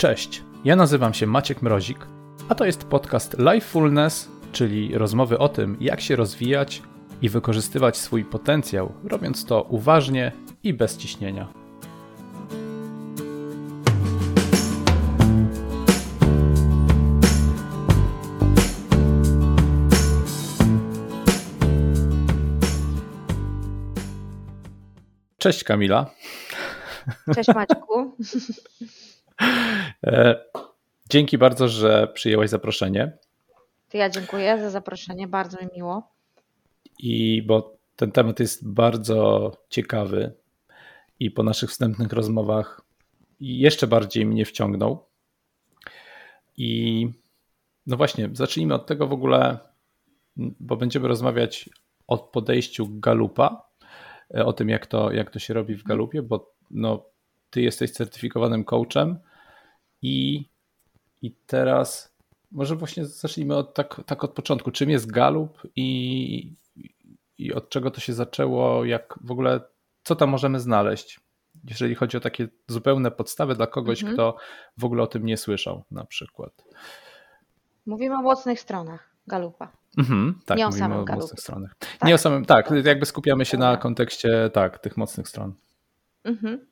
Cześć, ja nazywam się Maciek Mrozik, a to jest podcast Lifefulness, czyli rozmowy o tym, jak się rozwijać i wykorzystywać swój potencjał, robiąc to uważnie i bez ciśnienia. Cześć Kamila. Cześć Maćku. E, dzięki bardzo, że przyjęłaś zaproszenie. To ja dziękuję za zaproszenie, bardzo mi miło. I bo ten temat jest bardzo ciekawy i po naszych wstępnych rozmowach jeszcze bardziej mnie wciągnął. I no właśnie, zacznijmy od tego w ogóle, bo będziemy rozmawiać o podejściu Galupa, e, o tym, jak to, jak to się robi w Galupie, bo no, ty jesteś certyfikowanym coachem i, i teraz może właśnie zacznijmy od, tak, tak od początku. Czym jest Galup i, i od czego to się zaczęło? Jak w ogóle, co tam możemy znaleźć? Jeżeli chodzi o takie zupełne podstawy dla kogoś, mhm. kto w ogóle o tym nie słyszał, na przykład. Mówimy o mocnych stronach Galupa. Mhm, tak, nie o samym o Galupie. mocnych stronach. Tak. Nie o samym, tak, jakby skupiamy się na kontekście tak, tych mocnych stron. Mhm.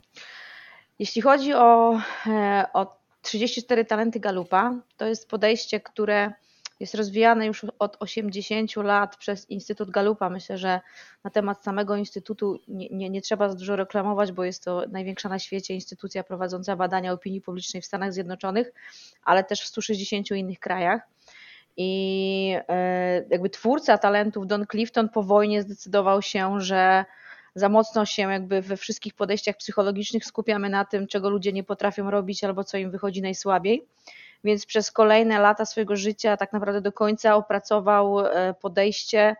Jeśli chodzi o, e, o 34 talenty Galupa, to jest podejście, które jest rozwijane już od 80 lat przez Instytut Galupa. Myślę, że na temat samego Instytutu nie, nie, nie, trzeba za dużo reklamować, bo jest to największa na świecie instytucja prowadząca badania opinii publicznej w Stanach Zjednoczonych, ale też w 160 innych krajach. I e, jakby twórca talentów Don Clifton po wojnie zdecydował się, że za mocno się jakby we wszystkich podejściach psychologicznych skupiamy na tym, czego ludzie nie potrafią robić albo co im wychodzi najsłabiej. Więc przez kolejne lata swojego życia, tak naprawdę do końca, opracował e, podejście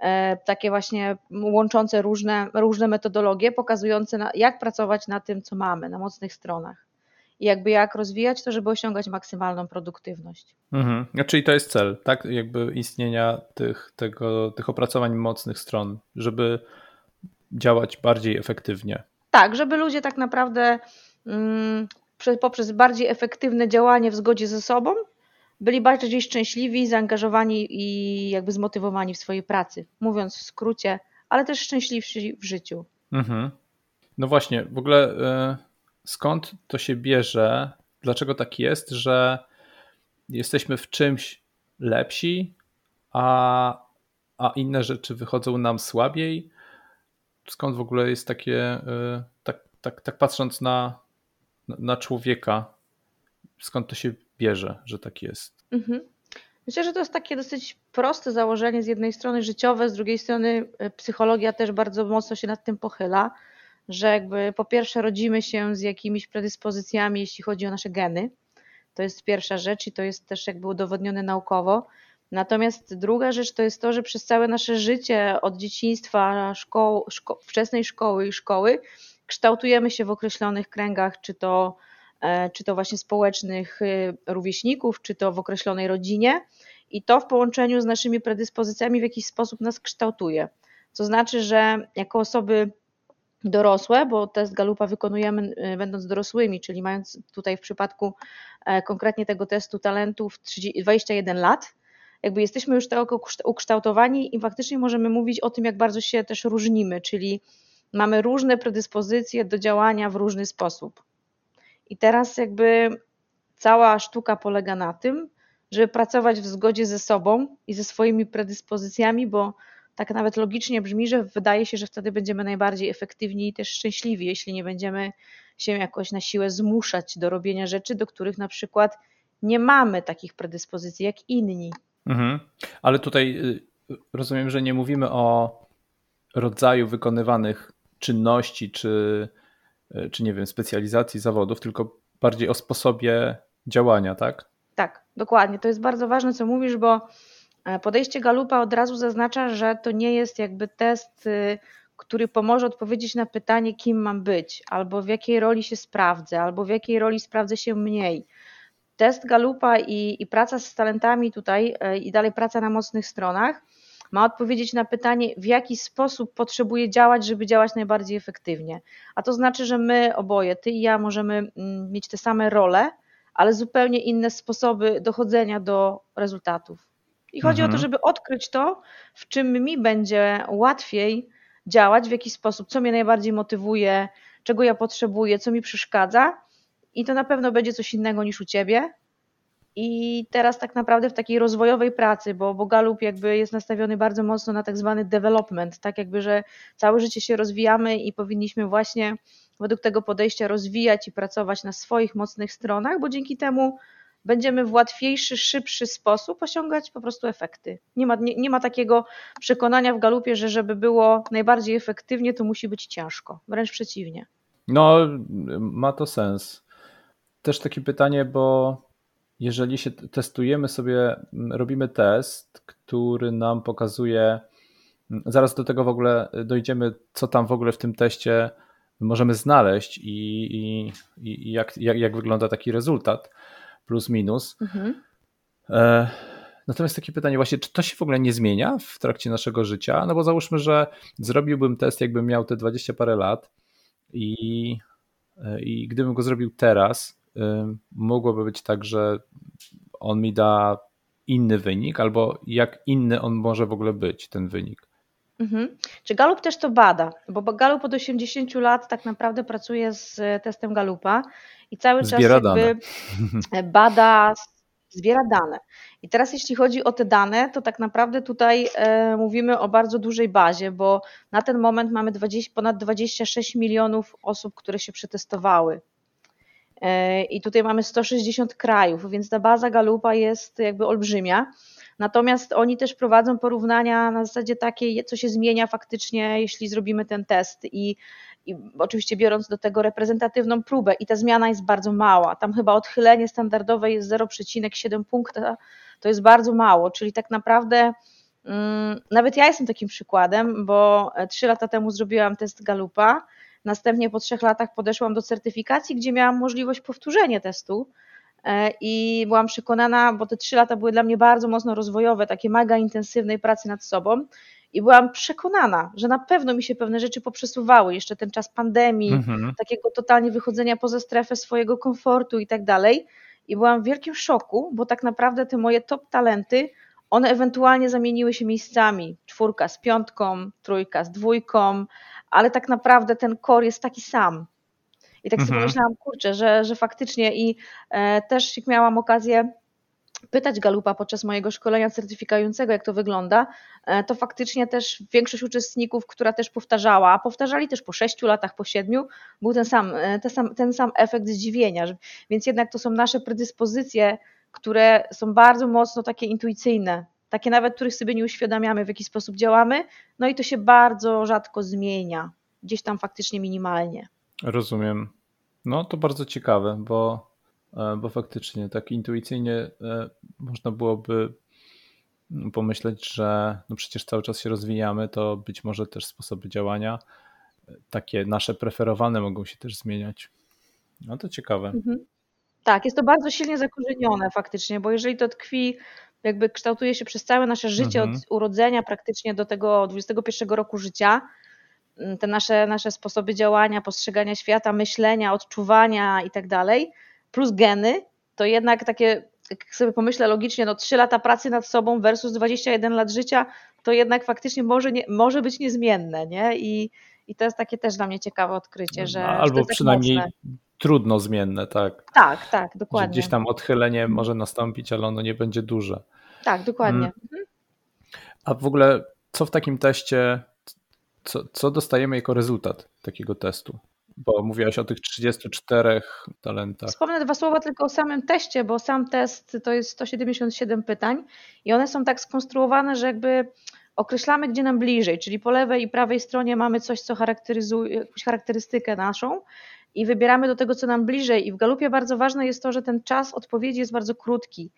e, takie właśnie łączące różne, różne metodologie, pokazujące na, jak pracować na tym, co mamy, na mocnych stronach. I jakby jak rozwijać to, żeby osiągać maksymalną produktywność. Mhm. Czyli to jest cel, tak? Jakby istnienia tych, tego, tych opracowań mocnych stron, żeby działać bardziej efektywnie. Tak, żeby ludzie tak naprawdę mm, poprzez bardziej efektywne działanie w zgodzie ze sobą byli bardziej szczęśliwi, zaangażowani i jakby zmotywowani w swojej pracy. Mówiąc w skrócie, ale też szczęśliwsi w życiu. Mhm. No właśnie, w ogóle y, skąd to się bierze? Dlaczego tak jest, że jesteśmy w czymś lepsi, a, a inne rzeczy wychodzą nam słabiej? Skąd w ogóle jest takie, y, tak, tak, tak patrząc na, na człowieka, skąd to się bierze, że tak jest? Mhm. Myślę, że to jest takie dosyć proste założenie, z jednej strony życiowe, z drugiej strony y, psychologia też bardzo mocno się nad tym pochyla, że jakby po pierwsze rodzimy się z jakimiś predyspozycjami, jeśli chodzi o nasze geny. To jest pierwsza rzecz i to jest też jakby udowodnione naukowo. Natomiast druga rzecz to jest to, że przez całe nasze życie od dzieciństwa, szko wczesnej szkoły i szkoły kształtujemy się w określonych kręgach, czy to, e, czy to właśnie społecznych y, rówieśników, czy to w określonej rodzinie i to w połączeniu z naszymi predyspozycjami w jakiś sposób nas kształtuje. To znaczy, że jako osoby dorosłe, bo test Galupa wykonujemy y, będąc dorosłymi, czyli mając tutaj w przypadku e, konkretnie tego testu talentów 21 lat, jakby jesteśmy już tak ukształtowani i faktycznie możemy mówić o tym, jak bardzo się też różnimy, czyli mamy różne predyspozycje do działania w różny sposób. I teraz jakby cała sztuka polega na tym, żeby pracować w zgodzie ze sobą i ze swoimi predyspozycjami, bo tak nawet logicznie brzmi, że wydaje się, że wtedy będziemy najbardziej efektywni i też szczęśliwi, jeśli nie będziemy się jakoś na siłę zmuszać do robienia rzeczy, do których na przykład nie mamy takich predyspozycji jak inni. Mhm. Ale tutaj y, rozumiem, że nie mówimy o rodzaju wykonywanych czynności, czy, y, czy nie wiem, specjalizacji zawodów, tylko bardziej o sposobie działania, tak? Tak, dokładnie. To jest bardzo ważne, co mówisz, bo e, podejście Galupa od razu zaznacza, że to nie jest jakby test, y, który pomoże odpowiedzieć na pytanie, kim mam być, albo w jakiej roli się sprawdzę, albo w jakiej roli sprawdzę się mniej test Galupa i, i praca z talentami tutaj e, i dalej praca na mocnych stronach ma odpowiedzieć na pytanie, w jaki sposób potrzebuję działać, żeby działać najbardziej efektywnie. A to znaczy, że my oboje, ty i ja, możemy mm, mieć te same role, ale zupełnie inne sposoby dochodzenia do rezultatów. I chodzi mhm. o to, mhm. żeby odkryć to, w czym mi będzie łatwiej działać, w jaki sposób, co mnie najbardziej motywuje, czego ja potrzebuję, co mi przeszkadza. I to na pewno będzie coś innego niż u ciebie. I teraz tak naprawdę w takiej rozwojowej pracy, bo, bo Galup jakby jest nastawiony bardzo mocno na tak zwany development, tak jakby, że całe życie się rozwijamy i powinniśmy właśnie według tego podejścia rozwijać i pracować na swoich mocnych stronach, bo dzięki temu będziemy w łatwiejszy, szybszy sposób osiągać po prostu efekty. Nie ma, nie, nie ma takiego przekonania w galupie, że żeby było najbardziej efektywnie, to musi być ciężko. Wręcz przeciwnie. No, ma to sens. Też takie pytanie, bo jeżeli się testujemy sobie, robimy test, który nam pokazuje, zaraz do tego w ogóle dojdziemy, co tam w ogóle w tym teście możemy znaleźć i, i, i jak, jak, jak wygląda taki rezultat plus minus. Mhm. E, natomiast takie pytanie właśnie, czy to się w ogóle nie zmienia w trakcie naszego życia? No bo załóżmy, że zrobiłbym test, jakbym miał te 20 parę lat i, e, i gdybym go zrobił teraz, mogłoby być tak, że on mi da inny wynik, albo jak inny on może w ogóle być, ten wynik. Mhm. Czy Galup też to bada? Bo Galup od 80 lat tak naprawdę pracuje z testem Galupa i cały zbiera czas dane. bada, zbiera dane. I teraz jeśli chodzi o te dane, to tak naprawdę tutaj e, mówimy o bardzo dużej bazie, bo na ten moment mamy 20, ponad 26 milionów osób, które się przetestowały. I tutaj mamy 160 krajów, więc ta baza Galupa jest jakby olbrzymia. Natomiast oni też prowadzą porównania na zasadzie takiej, co się zmienia faktycznie, jeśli zrobimy ten test i i oczywiście biorąc do tego reprezentatywną próbę i ta zmiana jest bardzo mała. Tam chyba odchylenie standardowe jest 0,7 punkta, to jest bardzo mało, czyli tak naprawdę mm, nawet ja jestem takim przykładem, bo trzy lata temu zrobiłam test Galupa, następnie po trzech latach podeszłam do certyfikacji, gdzie miałam możliwość powtórzenia testu e, i byłam przekonana, bo te trzy lata były dla mnie bardzo mocno rozwojowe, takie mega intensywnej pracy nad sobą, i byłam przekonana, że na pewno mi się pewne rzeczy poprzesuwały. Jeszcze ten czas pandemii, mhm. takiego totalnie wychodzenia poza strefę swojego komfortu i tak dalej. I byłam w wielkim szoku, bo tak naprawdę te moje top talenty, one ewentualnie zamieniły się miejscami. Czwórka z piątką, trójka z dwójką, ale tak naprawdę ten core jest taki sam. I tak mhm. sobie myślałam, kurczę, że, że faktycznie i e, też miałam okazję pytać Galupa podczas mojego szkolenia certyfikującego, jak to wygląda, e, to faktycznie też większość uczestników, która też powtarzała, a powtarzali też po sześciu latach, po siedmiu, był ten sam, e, ten sam, ten sam efekt zdziwienia. Więc jednak to są nasze predyspozycje, które są bardzo mocno takie intuicyjne, takie nawet, których sobie nie uświadamiamy, w jaki sposób działamy, no i to się bardzo rzadko zmienia, gdzieś tam faktycznie minimalnie. Rozumiem. No to bardzo ciekawe, bo E, bo faktycznie tak intuicyjnie e, można byłoby pomyśleć, że no przecież cały czas się rozwijamy, to być może też sposoby działania e, takie nasze preferowane mogą się też zmieniać. No to ciekawe. Mhm. Tak, jest to bardzo silnie zakorzenione faktycznie, bo jeżeli to tkwi, jakby kształtuje się przez całe nasze życie mhm. od urodzenia praktycznie do tego 21 roku życia, te nasze, nasze sposoby działania, postrzegania świata, myślenia, odczuwania i tak dalej, plus geny, to jednak takie, jak sobie pomyślę logicznie, no 3 lata pracy nad sobą versus 21 lat życia, to jednak faktycznie może, nie, może być niezmienne, nie? I, I to jest takie też dla mnie ciekawe odkrycie, że. Albo że tak przynajmniej trudno zmienne, tak. Tak, tak, dokładnie. Że gdzieś tam odchylenie może nastąpić, ale ono nie będzie duże. Tak, dokładnie. Mm. A w ogóle, co w takim teście, co, co dostajemy jako rezultat takiego testu? Bo mówiłaś o tych 34 talentach. Wspomnę dwa słowa tylko o samym teście, bo sam test to jest 177 pytań i one są tak skonstruowane, że jakby określamy, gdzie nam bliżej, czyli po lewej i prawej stronie mamy coś, co charakteryzuje, jakąś charakterystykę naszą i wybieramy do tego, co nam bliżej. I w galupie bardzo ważne jest to, że ten czas odpowiedzi jest bardzo krótki.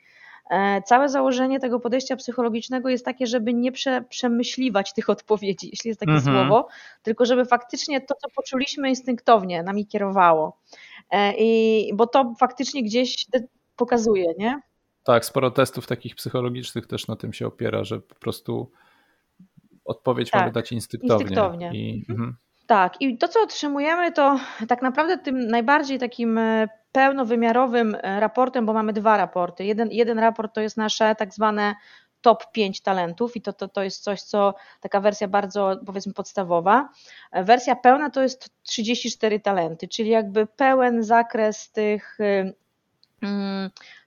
E, całe założenie tego podejścia psychologicznego jest takie, żeby nie prze, przemyśliwać tych odpowiedzi, jeśli jest takie mhm. słowo, tylko żeby faktycznie to, co poczuliśmy instynktownie, nami kierowało. E, I, bo to faktycznie gdzieś pokazuje, nie? Tak, sporo testów takich psychologicznych też na tym się opiera, że po prostu odpowiedź tak, mamy dać instynktownie. instynktownie. I, mhm. Tak, i to, co otrzymujemy, to tak naprawdę tym najbardziej takim e, pełnowymiarowym raportem, bo mamy dwa raporty. Jeden, jeden raport to jest nasze tak zwane top 5 talentów i to, to, to jest coś, co taka wersja bardzo powiedzmy podstawowa. Wersja pełna to jest 34 talenty, czyli jakby pełen zakres tych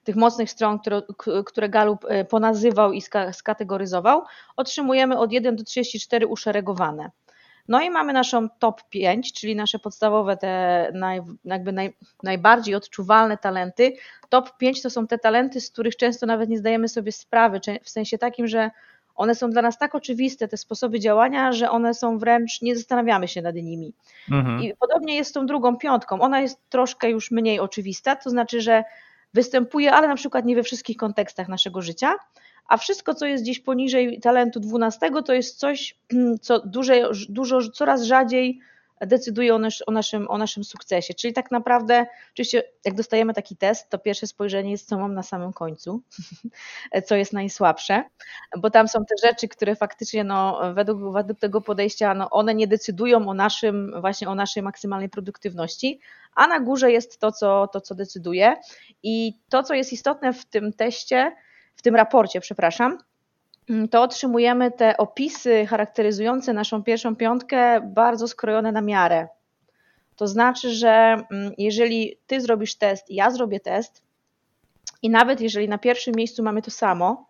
tych mocnych stron, które, które Galup e, ponazywał i skategoryzował, otrzymujemy od 1 do 34 uszeregowane. No i mamy naszą top 5, czyli nasze podstawowe, te naj, jakby naj, najbardziej odczuwalne talenty. Top 5 to są te talenty, z których często nawet nie zdajemy sobie sprawy, w sensie takim, że one są dla nas tak oczywiste, te sposoby działania, że one są wręcz, nie zastanawiamy się nad nimi. Mhm. I podobnie jest z tą drugą piątką. Ona jest troszkę już mniej oczywista, to znaczy, że występuje, ale na przykład nie we wszystkich kontekstach naszego życia, a wszystko, co jest gdzieś poniżej talentu 12, to jest coś, co dużo, dużo coraz rzadziej decyduje o, nasz, o, naszym, o naszym sukcesie. Czyli tak naprawdę, oczywiście, jak dostajemy taki test, to pierwsze spojrzenie jest, co mam na samym końcu, co jest najsłabsze, bo tam są te rzeczy, które faktycznie no, według, według tego podejścia, no, one nie decydują o naszym, właśnie o naszej maksymalnej produktywności, a na górze jest to, co, to, co decyduje. I to, co jest istotne w tym teście, w tym raporcie, przepraszam, to otrzymujemy te opisy charakteryzujące naszą pierwszą piątkę bardzo skrojone na miarę. To znaczy, że mm, jeżeli ty zrobisz test i ja zrobię test, i nawet jeżeli na pierwszym miejscu mamy to samo,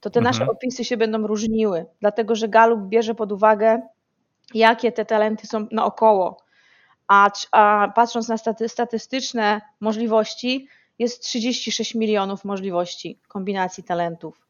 to te mhm. nasze opisy się będą różniły, dlatego że Galup bierze pod uwagę, jakie te talenty są naokoło. A, a patrząc na staty, statystyczne możliwości, jest 36 milionów możliwości kombinacji talentów.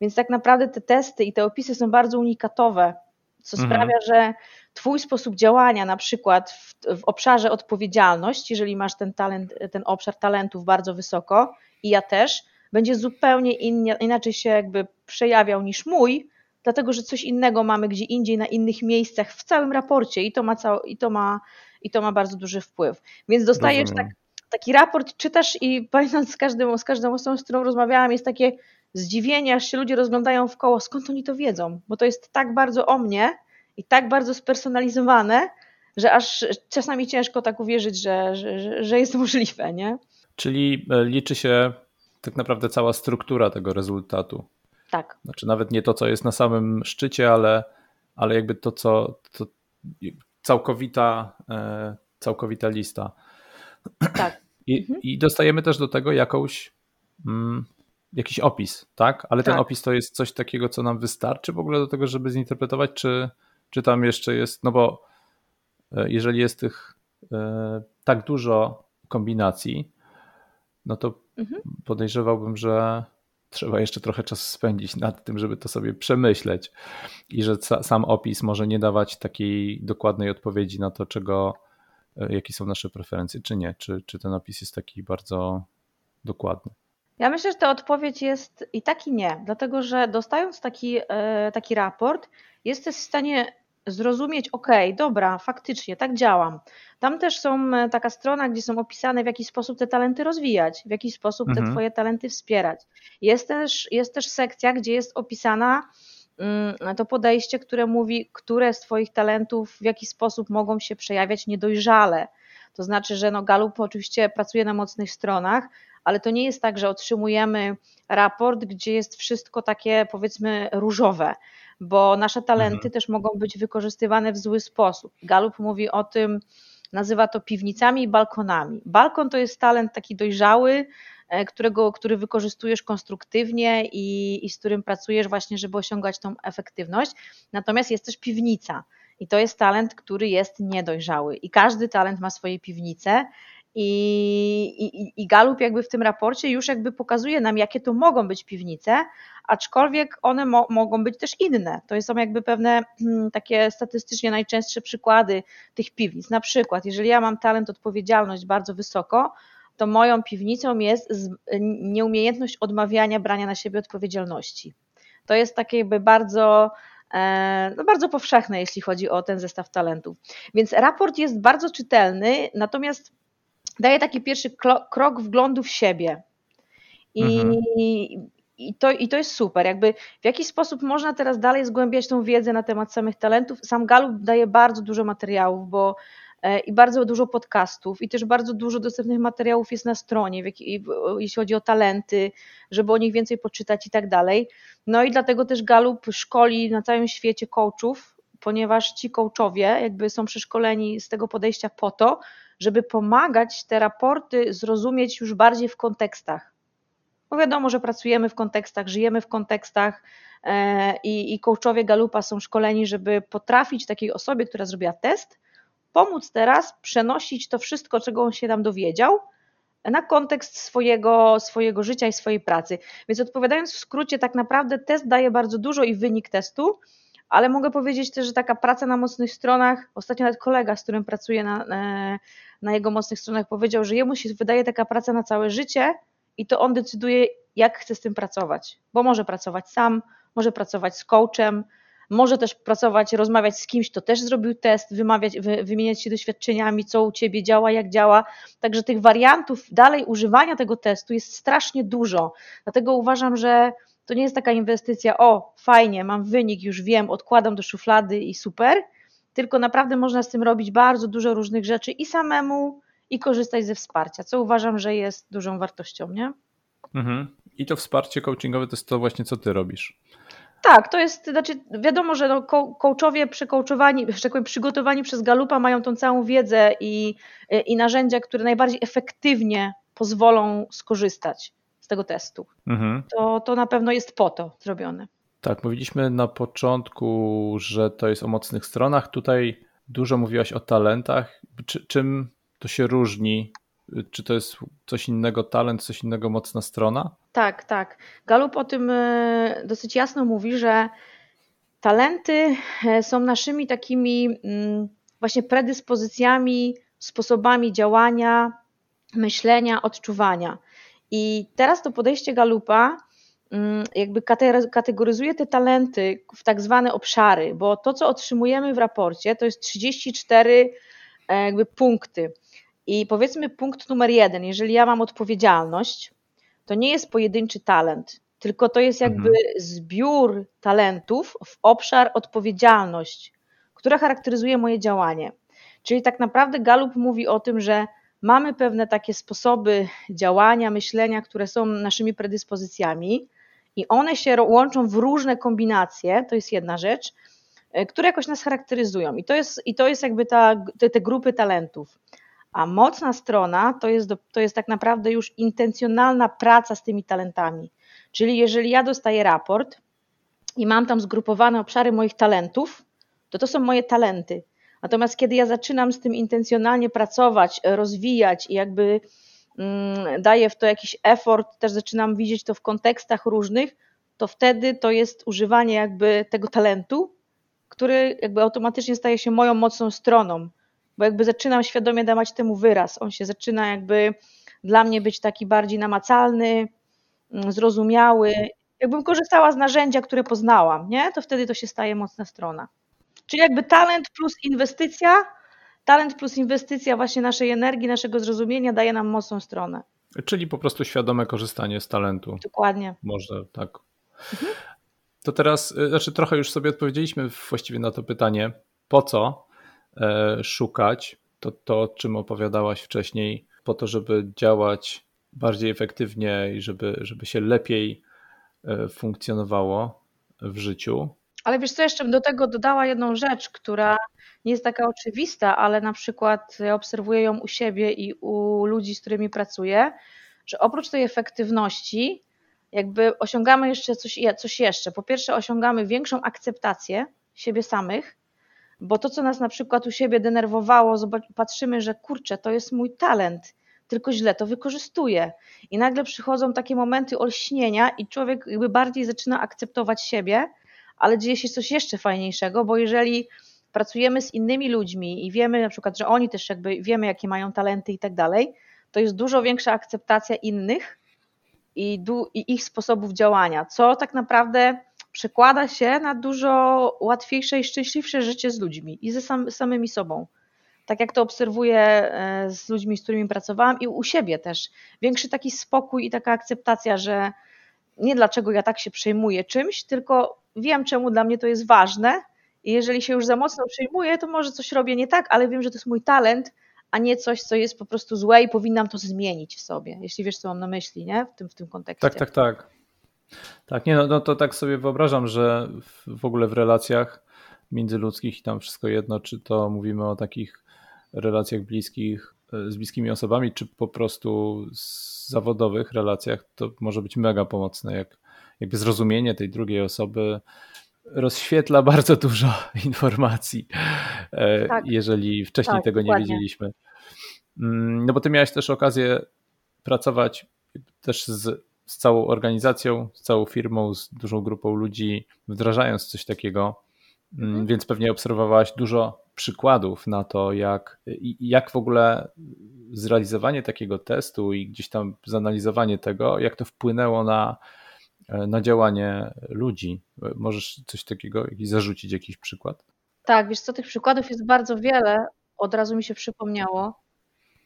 Więc tak naprawdę te testy i te opisy są bardzo unikatowe, co mhm. sprawia, że Twój sposób działania, na przykład w, w, obszarze odpowiedzialność, jeżeli masz ten talent, ten obszar talentów bardzo wysoko, i ja też, będzie zupełnie inaczej się jakby przejawiał niż mój, dlatego że coś innego mamy gdzie indziej, na innych miejscach w całym raporcie i to ma, cał, i to ma, i to ma bardzo duży wpływ. Więc dostajesz tak, taki raport, czytasz i pamiętam z, każdym, z każdą osobą, z którą rozmawiałam, jest takie zdziwienie, aż się ludzie rozglądają w koło, skąd oni to wiedzą, bo to jest tak bardzo o mnie i tak bardzo spersonalizowane, że aż czasami ciężko tak uwierzyć, że, że, że jest możliwe, nie? Czyli e, liczy się tak naprawdę cała struktura tego rezultatu. Tak. Znaczy nawet nie to, co jest na samym szczycie, ale, ale jakby to, co to całkowita, e, całkowita lista. Tak. I, mhm. I dostajemy też do tego jakąś mm, jakiś opis, tak? Ale tak. ten opis to jest coś takiego, co nam wystarczy w ogóle do tego, żeby zinterpretować, czy, czy tam jeszcze jest, no bo e, jeżeli jest tych e, tak dużo kombinacji, no to mhm. podejrzewałbym, że trzeba jeszcze trochę czasu spędzić nad tym, żeby to sobie przemyśleć i że sam opis może nie dawać takiej dokładnej odpowiedzi na to, czego, e, jakie są nasze preferencje, czy nie, czy, czy ten opis jest taki bardzo dokładny. Ja myślę, że ta odpowiedź jest i tak i nie, dlatego że dostając taki, e, taki raport, jesteś w stanie zrozumieć, ok, dobra, faktycznie, tak działam. Tam też są e, taka strona, gdzie są opisane, w jaki sposób te talenty rozwijać, w jaki sposób mhm. te Twoje talenty wspierać. Jest też, jest też sekcja, gdzie jest opisana mm, to podejście, które mówi, które z Twoich talentów w jaki sposób mogą się przejawiać niedojrzale. To znaczy, że no Galup oczywiście pracuje na mocnych stronach, ale to nie jest tak, że otrzymujemy raport, gdzie jest wszystko takie powiedzmy różowe, bo nasze talenty mhm. też mogą być wykorzystywane w zły sposób. Galup mówi o tym, nazywa to piwnicami i balkonami. Balkon to jest talent taki dojrzały, e, którego, który wykorzystujesz konstruktywnie i, i z którym pracujesz właśnie, żeby osiągać tą efektywność. Natomiast jest też piwnica. I to jest talent, który jest niedojrzały. I każdy talent ma swoje piwnice i, i, I Galup jakby w tym raporcie już jakby pokazuje nam, jakie to mogą być piwnice, aczkolwiek one mo mogą być też inne. To są jakby pewne hmm, takie statystycznie najczęstsze przykłady tych piwnic. Na przykład, jeżeli ja mam talent, odpowiedzialność bardzo wysoko, to moją piwnicą jest nieumiejętność odmawiania brania na siebie odpowiedzialności. To jest takie jakby bardzo e, no bardzo powszechne, jeśli chodzi o ten zestaw talentów. Więc raport jest bardzo czytelny, natomiast daje taki pierwszy krok wglądu w siebie. I, mhm. i, to, I to jest super. Jakby w jaki sposób można teraz dalej zgłębiać tą wiedzę na temat samych talentów? Sam Galup daje bardzo dużo materiałów, bo e, i bardzo dużo podcastów i też bardzo dużo dostępnych materiałów jest na stronie, jeśli chodzi o talenty, żeby o nich więcej poczytać i tak dalej. No i dlatego też Galup szkoli na całym świecie coachów, ponieważ ci coachowie jakby są przeszkoleni z tego podejścia po to, żeby pomagać te raporty zrozumieć już bardziej w kontekstach. Bo wiadomo, że pracujemy w kontekstach, żyjemy w kontekstach e, i, i coachowie Galupa są szkoleni, żeby potrafić takiej osobie, która zrobiła test, pomóc teraz przenosić to wszystko, czego on się tam dowiedział, na kontekst swojego, swojego życia i swojej pracy. Więc odpowiadając w skrócie, tak naprawdę test daje bardzo dużo i wynik testu, ale mogę powiedzieć też, że taka praca na mocnych stronach, ostatnio nawet kolega, z którym pracuję na, e, na jego mocnych stronach, powiedział, że jemu się wydaje taka praca na całe życie i to on decyduje, jak chce z tym pracować, bo może pracować sam, może pracować z coachem, może też pracować, rozmawiać z kimś, kto też zrobił test, wymawiać, wy, wymieniać się doświadczeniami, co u ciebie działa, jak działa. Także tych wariantów dalej używania tego testu jest strasznie dużo. Dlatego uważam, że to nie jest taka inwestycja, o fajnie, mam wynik, już wiem, odkładam do szuflady i super, tylko naprawdę można z tym robić bardzo dużo różnych rzeczy i samemu, i korzystać ze wsparcia, co uważam, że jest dużą wartością, nie? Mhm. I to wsparcie coachingowe to jest to właśnie, co ty robisz. Tak, to jest, znaczy wiadomo, że no, coachowie przekołczowani, że tak powiem, przygotowani przez Galupa mają tą całą wiedzę i, i narzędzia, które najbardziej efektywnie pozwolą skorzystać z tego testu. Mhm. To, to na pewno jest po to zrobione. Tak, mówiliśmy na początku, że to jest o mocnych stronach. Tutaj dużo mówiłaś o talentach. Czy, czym to się różni? Czy to jest coś innego talent, coś innego mocna strona? Tak, tak. Galup o tym e, dosyć jasno mówi, że talenty e, są naszymi takimi mm, właśnie predyspozycjami, sposobami działania, myślenia, odczuwania. I teraz to podejście Galupa mm, jakby kategoryzuje te talenty w tak zwane obszary, bo to, co otrzymujemy w raporcie, to jest 34 e, jakby punkty. I powiedzmy punkt numer jeden, jeżeli ja mam odpowiedzialność, to nie jest pojedynczy talent, tylko to jest jakby mhm. zbiór talentów w obszar odpowiedzialność, która charakteryzuje moje działanie. Czyli tak naprawdę Galup mówi o tym, że mamy pewne takie sposoby działania, myślenia, które są naszymi predyspozycjami i one się łączą w różne kombinacje, to jest jedna rzecz, e, które jakoś nas charakteryzują. I to jest, i to jest jakby ta, te, te grupy talentów. A mocna strona to jest, to jest tak naprawdę już intencjonalna praca z tymi talentami. Czyli jeżeli ja dostaję raport i mam tam zgrupowane obszary moich talentów, to to są moje talenty. Natomiast kiedy ja zaczynam z tym intencjonalnie pracować, rozwijać i jakby mm, daję w to jakiś effort, też zaczynam widzieć to w kontekstach różnych, to wtedy to jest używanie jakby tego talentu, który jakby automatycznie staje się moją mocną stroną bo jakby zaczynam świadomie dawać temu wyraz. On się zaczyna jakby dla mnie być taki bardziej namacalny, mm, zrozumiały. Jakbym korzystała z narzędzia, które poznałam, nie? to wtedy to się staje mocna strona. Czyli jakby talent plus inwestycja, talent plus inwestycja właśnie naszej energii, naszego zrozumienia daje nam mocną stronę. Czyli po prostu świadome korzystanie z talentu. Dokładnie. Może tak. Mhm. To teraz, y, znaczy trochę już sobie odpowiedzieliśmy właściwie na to pytanie, po co E, szukać, to to, o czym opowiadałaś wcześniej, po to, żeby działać bardziej efektywnie i żeby, żeby się lepiej e, funkcjonowało w życiu. Ale wiesz co, jeszcze bym do tego dodała jedną rzecz, która nie jest taka oczywista, ale na przykład obserwuję ją u siebie i u ludzi, z którymi pracuję, że oprócz tej efektywności, jakby osiągamy jeszcze coś, coś jeszcze. Po pierwsze, osiągamy większą akceptację siebie samych, bo to, co nas na przykład u siebie denerwowało, patrzymy, że kurczę, to jest mój talent, tylko źle to wykorzystuję. I nagle przychodzą takie momenty olśnienia i człowiek jakby bardziej zaczyna akceptować siebie, ale dzieje się coś jeszcze fajniejszego, bo jeżeli pracujemy z innymi ludźmi i wiemy na przykład, że oni też jakby wiemy, jakie mają talenty i tak dalej, to jest dużo większa akceptacja innych i, i ich sposobów działania, co tak naprawdę przekłada się na dużo łatwiejsze i szczęśliwsze życie z ludźmi i ze sam, samymi sobą. Tak jak to obserwuję e, z ludźmi, z którymi pracowałam i u siebie też. Większy taki spokój i taka akceptacja, że nie dlaczego ja tak się przejmuję czymś, tylko wiem, czemu dla mnie to jest ważne I jeżeli się już za mocno przejmuję, to może coś robię nie tak, ale wiem, że to jest mój talent, a nie coś, co jest po prostu złe i powinnam to zmienić w sobie, jeśli wiesz, co mam na myśli, nie? W tym, w tym kontekście. Tak, tak, tak. Tak, nie, no, no to tak sobie wyobrażam, że w ogóle w relacjach międzyludzkich i tam wszystko jedno, czy to mówimy o takich relacjach bliskich, z bliskimi osobami, czy po prostu z zawodowych relacjach, to może być mega pomocne, jak jakby zrozumienie tej drugiej osoby rozświetla bardzo dużo informacji, e, tak. jeżeli wcześniej tak, tego dokładnie. nie wiedzieliśmy. Mm, no bo ty miałeś też okazję pracować też z, z całą organizacją, z całą firmą, z dużą grupą ludzi, wdrażając coś takiego, mm, mhm. więc pewnie obserwowałaś dużo przykładów na to, jak, jak w ogóle zrealizowanie takiego testu i gdzieś tam zanalizowanie tego, jak to wpłynęło na, na działanie ludzi. Możesz coś takiego zarzucić, jakiś przykład? Tak, wiesz co, tych przykładów jest bardzo wiele, od razu mi się przypomniało.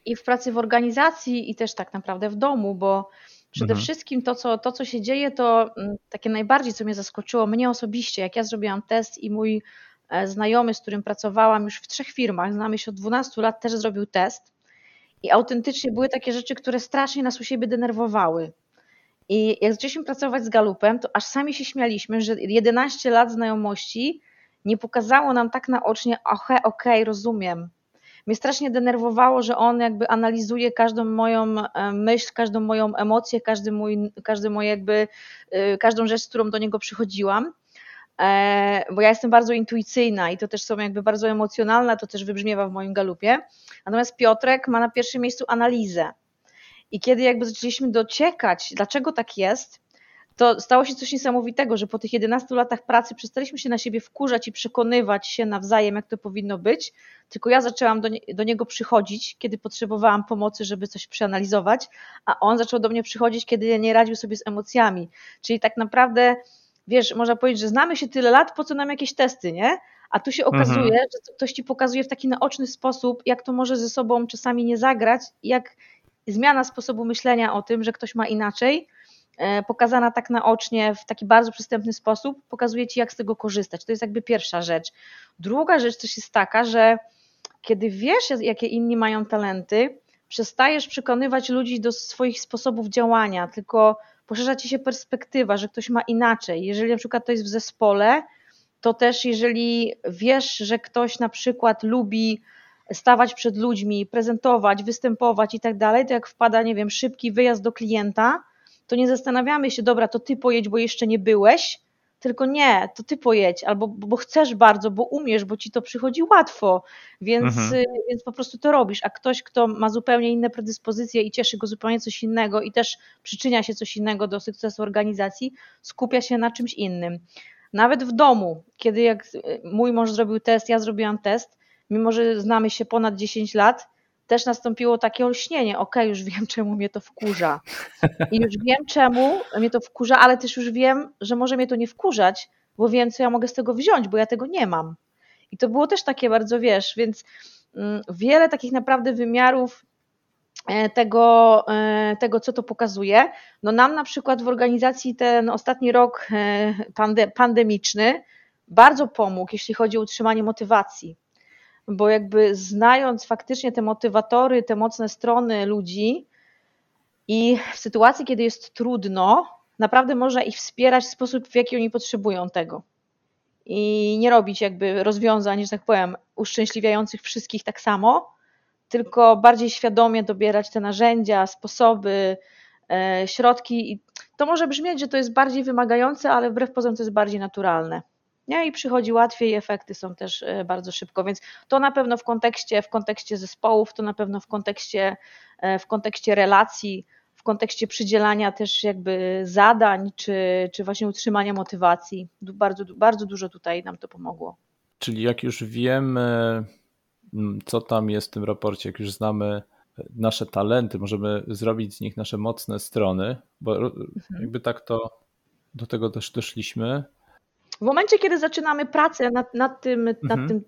I w pracy w organizacji, i też tak naprawdę w domu, bo przede mhm. wszystkim to co, to, co się dzieje, to mm, takie najbardziej, co mnie zaskoczyło, mnie osobiście, jak ja zrobiłam test i mój e, znajomy, z którym pracowałam już w trzech firmach, znamy się od 12 lat, też zrobił test. I autentycznie były takie rzeczy, które strasznie nas u siebie denerwowały. I jak zaczęliśmy pracować z Galupem, to aż sami się śmialiśmy, że 11 lat znajomości nie pokazało nam tak naocznie, okej, okay, okay, rozumiem. Mnie strasznie denerwowało, że on jakby analizuje każdą moją e, myśl, każdą moją emocję, każdy mój, każdy mój jakby, e, każdą rzecz, z którą do niego przychodziłam e, bo ja jestem bardzo intuicyjna i to też są jakby bardzo emocjonalna, to też wybrzmiewa w moim galupie. Natomiast Piotrek ma na pierwszym miejscu analizę. I kiedy jakby zaczęliśmy dociekać, dlaczego tak jest, to stało się coś niesamowitego, że po tych 11 latach pracy przestaliśmy się na siebie wkurzać i przekonywać się nawzajem, jak to powinno być, tylko ja zaczęłam do, nie, do niego przychodzić, kiedy potrzebowałam pomocy, żeby coś przeanalizować, a on zaczął do mnie przychodzić, kiedy nie radził sobie z emocjami. Czyli tak naprawdę, wiesz, można powiedzieć, że znamy się tyle lat, po co nam jakieś testy, nie? A tu się okazuje, mhm. że ktoś ci pokazuje w taki naoczny sposób, jak to może ze sobą czasami nie zagrać, jak zmiana sposobu myślenia o tym, że ktoś ma inaczej, e, pokazana tak naocznie w taki bardzo przystępny sposób, pokazuje ci, jak z tego korzystać. To jest jakby pierwsza rzecz. Druga rzecz też jest taka, że kiedy wiesz, jakie inni mają talenty, przestajesz przekonywać ludzi do swoich sposobów działania, tylko poszerza ci się perspektywa, że ktoś ma inaczej. Jeżeli na przykład to jest w zespole, to też jeżeli wiesz, że ktoś na przykład lubi stawać przed ludźmi, prezentować, występować i tak dalej, to jak wpada, nie wiem, szybki wyjazd do klienta, to nie zastanawiamy się, dobra, to ty pojedź, bo jeszcze nie byłeś, tylko nie, to ty pojedź, albo bo chcesz bardzo, bo umiesz, bo ci to przychodzi łatwo, więc, mhm. Y, więc po prostu to robisz. A ktoś, kto ma zupełnie inne predyspozycje i cieszy go zupełnie coś innego i też przyczynia się coś innego do sukcesu organizacji, skupia się na czymś innym. Nawet w domu, kiedy jak y, mój mąż zrobił test, ja zrobiłam test, mimo że znamy się ponad 10 lat, też nastąpiło takie olśnienie, ok, już wiem czemu mnie to wkurza i już wiem czemu mnie to wkurza, ale też już wiem, że może mnie to nie wkurzać, bo wiem co ja mogę z tego wziąć, bo ja tego nie mam. I to było też takie bardzo, wiesz, więc mm, wiele takich naprawdę wymiarów e, tego, e, tego, co to pokazuje. No nam na przykład w organizacji ten ostatni rok e, pandemiczny bardzo pomógł, jeśli chodzi o utrzymanie motywacji bo jakby znając faktycznie te motywatory, te mocne strony ludzi i w sytuacji, kiedy jest trudno, naprawdę można ich wspierać w sposób, w jaki oni potrzebują tego. I nie robić jakby rozwiązań, że tak powiem, uszczęśliwiających wszystkich tak samo, tylko bardziej świadomie dobierać te narzędzia, sposoby, e, środki. I to może brzmieć, że to jest bardziej wymagające, ale wbrew pozorom to jest bardziej naturalne nie? i przychodzi łatwiej, efekty są też e, bardzo szybko, więc to na pewno w kontekście, w kontekście zespołów, to na pewno w kontekście, e, w kontekście relacji, w kontekście przydzielania też jakby zadań, czy, czy właśnie utrzymania motywacji. Bardzo, bardzo dużo tutaj nam to pomogło. Czyli jak już wiemy, co tam jest w tym raporcie, jak już znamy e, nasze talenty, możemy zrobić z nich nasze mocne strony, bo mhm. jakby tak to do tego też doszliśmy, w momencie, kiedy zaczynamy pracę nad, nad, tym, mhm. nad tym,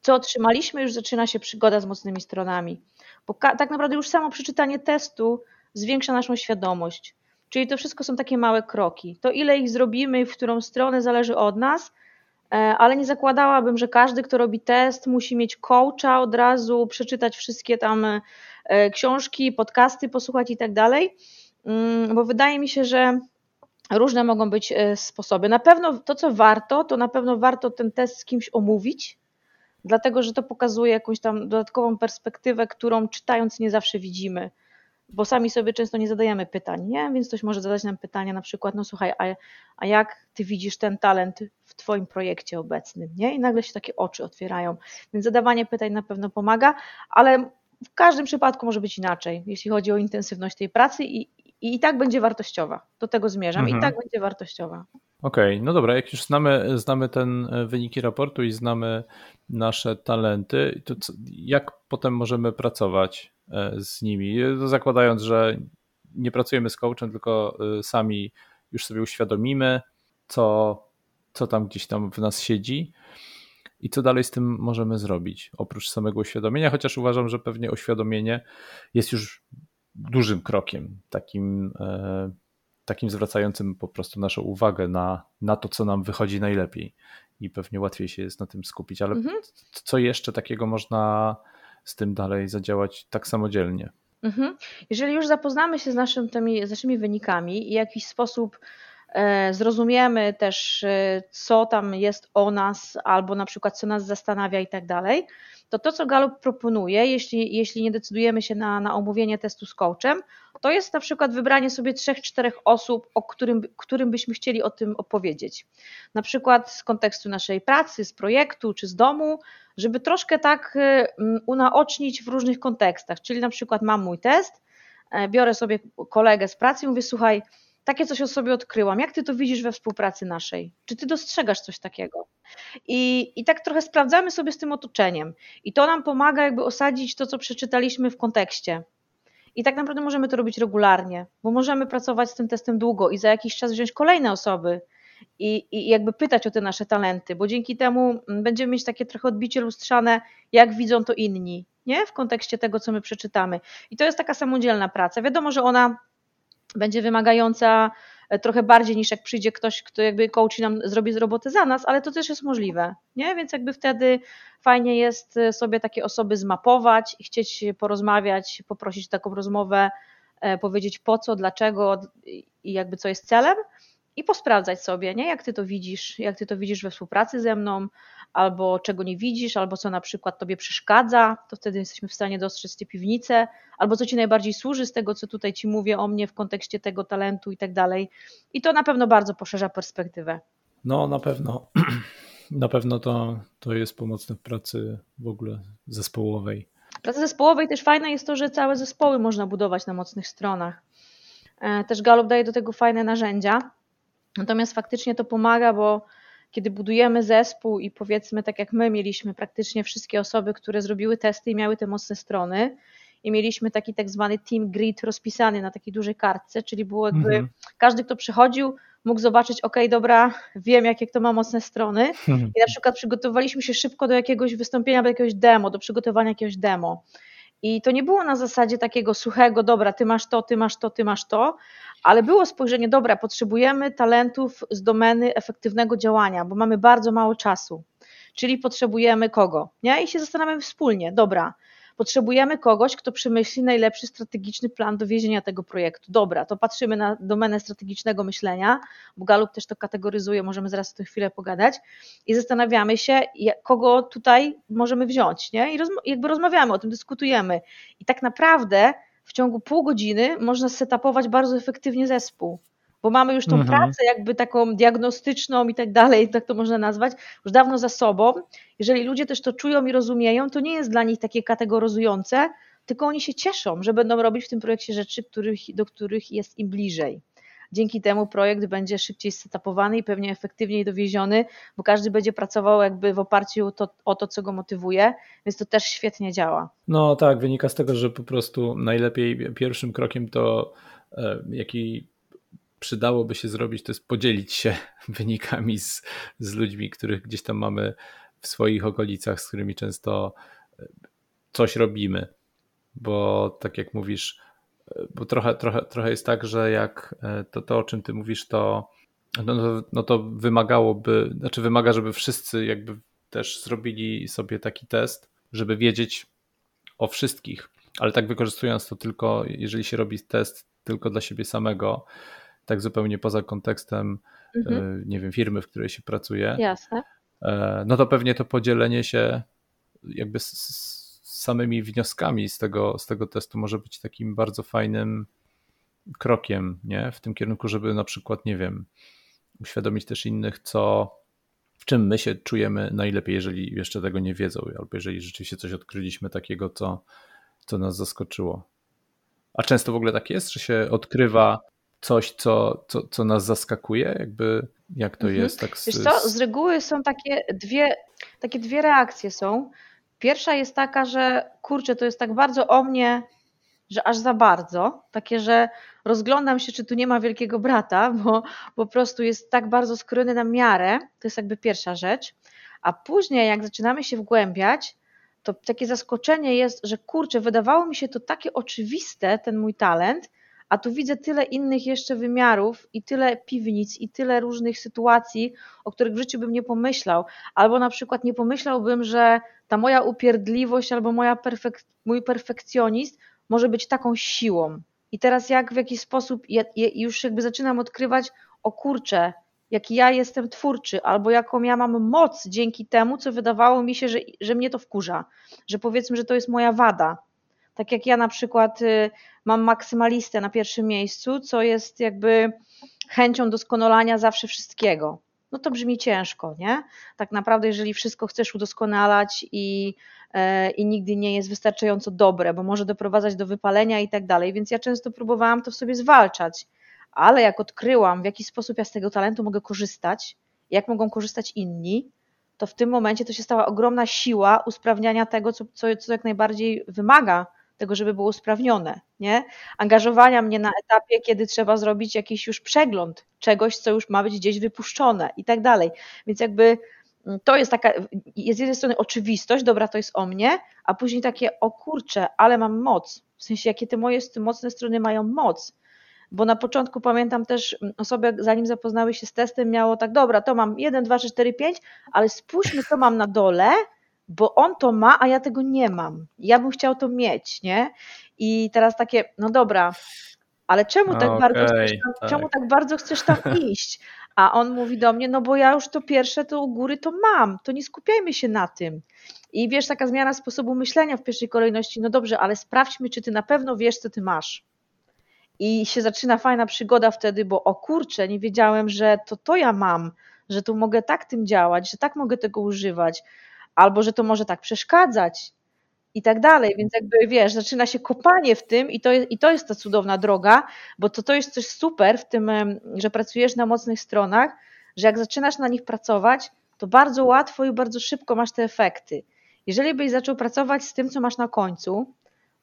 co otrzymaliśmy, już zaczyna się przygoda z mocnymi stronami. Bo tak naprawdę już samo przeczytanie testu zwiększa naszą świadomość. Czyli to wszystko są takie małe kroki. To ile ich zrobimy, w którą stronę zależy od nas, ale nie zakładałabym, że każdy, kto robi test, musi mieć coacha od razu, przeczytać wszystkie tam książki, podcasty, posłuchać i tak dalej, mm, bo wydaje mi się, że różne mogą być sposoby. Na pewno to, co warto, to na pewno warto ten test z kimś omówić, dlatego że to pokazuje jakąś tam dodatkową perspektywę, którą czytając nie zawsze widzimy, bo sami sobie często nie zadajemy pytań, nie? Więc ktoś może zadać nam pytania na przykład, no słuchaj, a, a jak ty widzisz ten talent w twoim projekcie obecnym, nie? I nagle się takie oczy otwierają. Więc zadawanie pytań na pewno pomaga, ale w każdym przypadku może być inaczej, jeśli chodzi o intensywność tej pracy i, i, i tak będzie wartościowa. Do tego zmierzam mhm. i tak będzie wartościowa. Okej, okay, no dobra, jak już znamy, znamy ten e, wyniki raportu i znamy nasze talenty, to jak potem możemy pracować e, z nimi? Zakładając, że nie pracujemy z coachem, tylko e, sami już sobie uświadomimy, co, co tam gdzieś tam w nas siedzi i co dalej z tym możemy zrobić, oprócz samego uświadomienia, chociaż uważam, że pewnie uświadomienie jest już dużym krokiem, takim takim zwracającym po prostu naszą uwagę na, na to, co nam wychodzi najlepiej i pewnie łatwiej się jest na tym skupić. Ale mhm. co jeszcze takiego można z tym dalej zadziałać tak samodzielnie? Mhm. Jeżeli już zapoznamy się z, naszym, tymi, z naszymi wynikami i w jakiś sposób e, zrozumiemy też, e, co tam jest o nas, albo na przykład co nas zastanawia i tak dalej, to to, co Gallup proponuje, jeśli, jeśli nie decydujemy się na, na omówienie testu z coachem, to jest na przykład wybranie sobie trzech, czterech osób, o którym, którym byśmy chcieli o tym opowiedzieć. Na przykład z kontekstu naszej pracy, z projektu czy z domu, żeby troszkę tak y, unaocznić w różnych kontekstach. Czyli na przykład mam mój test, e, biorę sobie kolegę z pracy i mówię, słuchaj, takie coś o sobie odkryłam. Jak ty to widzisz we współpracy naszej? Czy ty dostrzegasz coś takiego? I, I tak trochę sprawdzamy sobie z tym otoczeniem. I to nam pomaga jakby osadzić to, co przeczytaliśmy w kontekście. I tak naprawdę możemy to robić regularnie, bo możemy pracować z tym testem długo i za jakiś czas wziąć kolejne osoby i, i jakby pytać o te nasze talenty, bo dzięki temu mm, będziemy mieć takie trochę odbicie lustrzane, jak widzą to inni, nie? W kontekście tego, co my przeczytamy. I to jest taka samodzielna praca. Wiadomo, że ona będzie wymagająca e, trochę bardziej niż jak przyjdzie ktoś, kto jakby coach nam zrobi robotę za nas, ale to też jest możliwe, nie? Więc jakby wtedy fajnie jest e, sobie takie osoby zmapować i chcieć porozmawiać, poprosić taką rozmowę, e, powiedzieć po co, dlaczego i jakby co jest celem i posprawdzać sobie, nie? Jak ty to widzisz, jak ty to widzisz we współpracy ze mną, albo czego nie widzisz, albo co na przykład tobie przeszkadza, to wtedy jesteśmy w stanie dostrzec tę piwnicę, albo co ci najbardziej służy z tego, co tutaj ci mówię o mnie w kontekście tego talentu i tak dalej. I to na pewno bardzo poszerza perspektywę. No, na pewno. Na pewno to, to jest pomocne w pracy w ogóle zespołowej. Pracy zespołowej też fajne jest to, że całe zespoły można budować na mocnych stronach. E, też Gallup daje do tego fajne narzędzia. Natomiast faktycznie to pomaga, bo kiedy budujemy zespół i powiedzmy tak jak my mieliśmy praktycznie wszystkie osoby, które zrobiły testy i miały te mocne strony i mieliśmy taki tak zwany team grid rozpisany na takiej dużej kartce, czyli było jakby mhm. każdy, kto przychodził, mógł zobaczyć, ok, dobra, wiem jakie to ma mocne strony i na przykład przygotowaliśmy się szybko do jakiegoś wystąpienia, do jakiegoś demo, do przygotowania jakiegoś demo. I to nie było na zasadzie takiego suchego, dobra, ty masz to, ty masz to, ty masz to, ale było spojrzenie, dobra, potrzebujemy talentów z domeny efektywnego działania, bo mamy bardzo mało czasu. Czyli potrzebujemy kogo? Nie? I się zastanawiamy wspólnie, dobra, Potrzebujemy kogoś, kto przemyśli najlepszy strategiczny plan dowiezienia tego projektu. Dobra, to patrzymy na domenę strategicznego myślenia, bo Galup też to kategoryzuje, możemy zaraz o tym chwilę pogadać i zastanawiamy się, kogo tutaj możemy wziąć, nie? I jakby rozmawiamy o tym, dyskutujemy. I tak naprawdę w ciągu pół godziny można setupować bardzo efektywnie zespół bo mamy już tą mhm. pracę jakby taką diagnostyczną i tak dalej, tak to można nazwać, już dawno za sobą. Jeżeli ludzie też to czują i rozumieją, to nie jest dla nich takie kategoryzujące, tylko oni się cieszą, że będą robić w tym projekcie rzeczy, których, do których jest im bliżej. Dzięki temu projekt będzie szybciej setupowany i pewnie efektywniej dowieziony, bo każdy będzie pracował jakby w oparciu o to, o to, co go motywuje, więc to też świetnie działa. No tak, wynika z tego, że po prostu najlepiej pierwszym krokiem to e, jaki przydałoby się zrobić, to jest podzielić się wynikami z, z ludźmi, których gdzieś tam mamy w swoich okolicach, z którymi często e, coś robimy. Bo tak jak mówisz, e, bo trochę, trochę, trochę jest tak, że jak e, to, to, o czym ty mówisz, to no, no, no to wymagałoby, znaczy wymaga, żeby wszyscy jakby też zrobili sobie taki test, żeby wiedzieć o wszystkich, ale tak wykorzystując to tylko, jeżeli się robi test tylko dla siebie samego, tak zupełnie poza kontekstem, mhm. E, nie wiem, firmy, w której się pracuje. Jasne. E, no to pewnie to podzielenie się jakby z, z samymi wnioskami z tego, z tego testu może być takim bardzo fajnym krokiem, nie? W tym kierunku, żeby na przykład, nie wiem, uświadomić też innych, co, w czym my się czujemy najlepiej, jeżeli jeszcze tego nie wiedzą, albo jeżeli rzeczywiście coś odkryliśmy takiego, co, co nas zaskoczyło. A często w ogóle tak jest, że się odkrywa coś, co, co, co nas zaskakuje, jakby jak to mhm. jest? Tak z, Wiesz co, z reguły są takie dwie, takie dwie reakcje są. Pierwsza jest taka, że kurczę, to jest tak bardzo o mnie, że aż za bardzo, takie, że rozglądam się, czy tu nie ma wielkiego brata, bo po prostu jest tak bardzo skrojony na miarę, to jest jakby pierwsza rzecz, a później jak zaczynamy się wgłębiać, to takie zaskoczenie jest, że kurczę, wydawało mi się to takie oczywiste, ten mój talent, a tu widzę tyle innych jeszcze wymiarów i tyle piwnic i tyle różnych sytuacji, o których w życiu bym nie pomyślał. Albo na przykład nie pomyślałbym, że ta moja upierdliwość albo moja perfek mój perfekcjonizm może być taką siłą. I teraz jak w jakiś sposób ja, ja już jakby zaczynam odkrywać, o kurczę, jaki ja jestem twórczy, albo jaką ja mam moc dzięki temu, co wydawało mi się, że, że mnie to wkurza, że powiedzmy, że to jest moja wada. Tak jak ja na przykład y, mam maksymalistę na pierwszym miejscu, co jest jakby chęcią doskonalania zawsze wszystkiego. No to brzmi ciężko, nie? Tak naprawdę, jeżeli wszystko chcesz udoskonalać i, e, i nigdy nie jest wystarczająco dobre, bo może doprowadzać do wypalenia i tak dalej, więc ja często próbowałam to w sobie zwalczać, ale jak odkryłam, w jaki sposób ja z tego talentu mogę korzystać, jak mogą korzystać inni, to w tym momencie to się stała ogromna siła usprawniania tego, co, co, co jak najbardziej wymaga tego, żeby było usprawnione, nie? Angażowania mnie na etapie, kiedy trzeba zrobić jakiś już przegląd czegoś, co już ma być gdzieś wypuszczone i tak dalej. Więc jakby mm, to jest taka, jest z jednej strony oczywistość, dobra, to jest o mnie, a później takie, o kurczę, ale mam moc. W sensie, jakie te moje mocne strony mają moc. Bo na początku pamiętam też, mm, osoby, zanim zapoznały się z testem, miało tak, dobra, to mam 1, 2, 3, 4, 5, ale spójrzmy, co mam na dole bo on to ma, a ja tego nie mam. Ja bym chciał to mieć, nie? I teraz takie, no dobra, ale czemu tak, okay, bardzo chcesz tam, tak. czemu tak bardzo chcesz tam iść? A on mówi do mnie, no bo ja już to pierwsze, to u góry to mam, to nie skupiajmy się na tym. I wiesz, taka zmiana sposobu myślenia w pierwszej kolejności, no dobrze, ale sprawdźmy, czy ty na pewno wiesz, co ty masz. I się zaczyna fajna przygoda wtedy, bo o kurczę, nie wiedziałem, że to to ja mam, że tu mogę tak tym działać, że tak mogę tego używać, albo że to może tak przeszkadzać i tak dalej. Więc jakby wiesz, zaczyna się kopanie w tym i to jest, i to jest ta cudowna droga, bo to, to jest coś super w tym, że pracujesz na mocnych stronach, że jak zaczynasz na nich pracować, to bardzo łatwo i bardzo szybko masz te efekty. Jeżeli byś zaczął pracować z tym, co masz na końcu,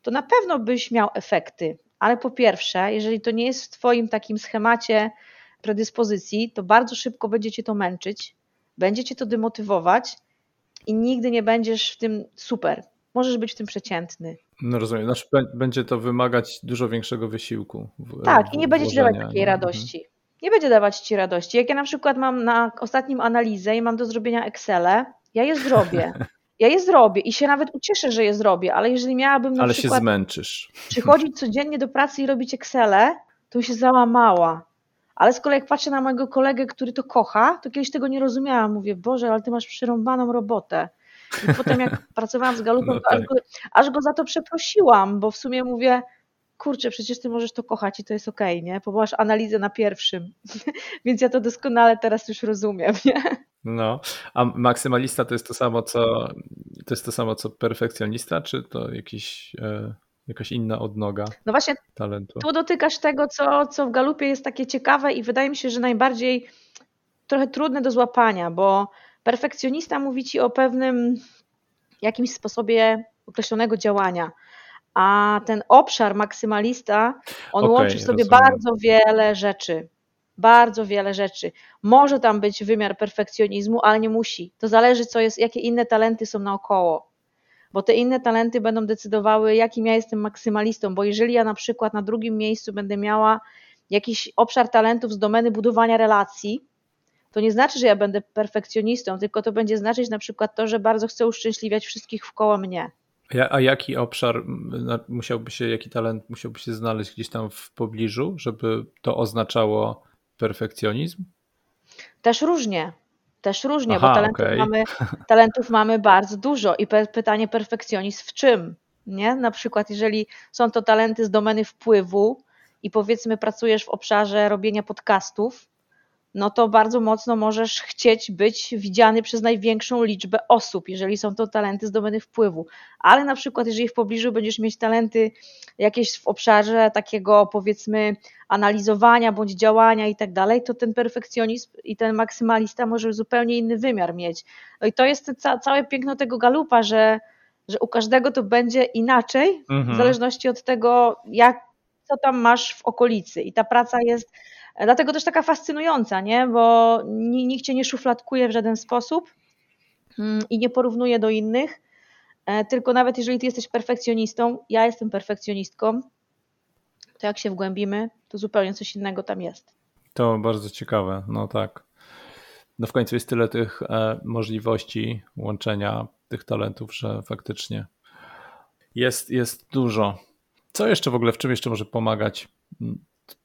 to na pewno byś miał efekty, ale po pierwsze, jeżeli to nie jest w Twoim takim schemacie predyspozycji, to bardzo szybko będzie Cię to męczyć, będzie Cię to demotywować i nigdy nie będziesz w tym super. Możesz być w tym przeciętny. No rozumiem, znaczy będzie to wymagać dużo większego wysiłku. W, tak, i nie będzie ci dawać takiej radości. Nie będzie dawać ci radości. Jak ja na przykład mam na ostatnim analizę i mam do zrobienia Excel, ja je zrobię. Ja je zrobię i się nawet ucieszę, że je zrobię, ale jeżeli miałabym na ale przykład się zmęczysz. przychodzić codziennie do pracy i robić Excel, to się załamała. Ale z kolei jak patrzę na mojego kolegę, który to kocha, to kiedyś tego nie rozumiałam. Mówię, Boże, ale ty masz przerąbaną robotę. I potem jak pracowałam z Galupem, no tak. aż, go, aż go za to przeprosiłam, bo w sumie mówię, kurczę, przecież ty możesz to kochać i to jest okej, okay, nie? Bo masz analizę na pierwszym. Więc ja to doskonale teraz już rozumiem, nie? No, a maksymalista to jest to samo, co to jest to samo, co perfekcjonista, czy to jakiś... E jakaś inna odnoga no właśnie, talentu. Tu dotykasz tego, co, co w galupie jest takie ciekawe i wydaje mi się, że najbardziej trochę trudne do złapania, bo perfekcjonista mówi ci o pewnym jakimś sposobie określonego działania, a ten obszar maksymalista, on okay, łączy w sobie rozumiem. bardzo wiele rzeczy. Bardzo wiele rzeczy. Może tam być wymiar perfekcjonizmu, ale nie musi. To zależy, co jest, jakie inne talenty są naokoło bo te inne talenty będą decydowały, jakim ja jestem maksymalistą, bo jeżeli ja na przykład na drugim miejscu będę miała jakiś obszar talentów z domeny budowania relacji, to nie znaczy, że ja będę perfekcjonistą, tylko to będzie znaczyć na przykład to, że bardzo chcę uszczęśliwiać wszystkich wkoło mnie. A jaki obszar musiałby się, jaki talent musiałby się znaleźć gdzieś tam w pobliżu, żeby to oznaczało perfekcjonizm? Też różnie. Też różnie, Aha, bo talentów, okay. mamy, talentów mamy bardzo dużo i pytanie perfekcjonizm w czym? Nie? Na przykład, jeżeli są to talenty z domeny wpływu i powiedzmy pracujesz w obszarze robienia podcastów, no to bardzo mocno możesz chcieć być widziany przez największą liczbę osób, jeżeli są to talenty z domeny wpływu. Ale na przykład, jeżeli w pobliżu będziesz mieć talenty jakieś w obszarze takiego powiedzmy analizowania bądź działania i tak dalej, to ten perfekcjonizm i ten maksymalista może zupełnie inny wymiar mieć. No i to jest ca całe piękno tego galupa, że, że u każdego to będzie inaczej, mhm. w zależności od tego, jak, co tam masz w okolicy. I ta praca jest Dlatego też taka fascynująca, nie? bo nikt cię nie szufladkuje w żaden sposób mm, i nie porównuje do innych. E, tylko nawet jeżeli ty jesteś perfekcjonistą, ja jestem perfekcjonistką, to jak się wgłębimy, to zupełnie coś innego tam jest. To bardzo ciekawe, no tak. No w końcu jest tyle tych e, możliwości łączenia tych talentów, że faktycznie jest, jest dużo. Co jeszcze w ogóle, w czym jeszcze może pomagać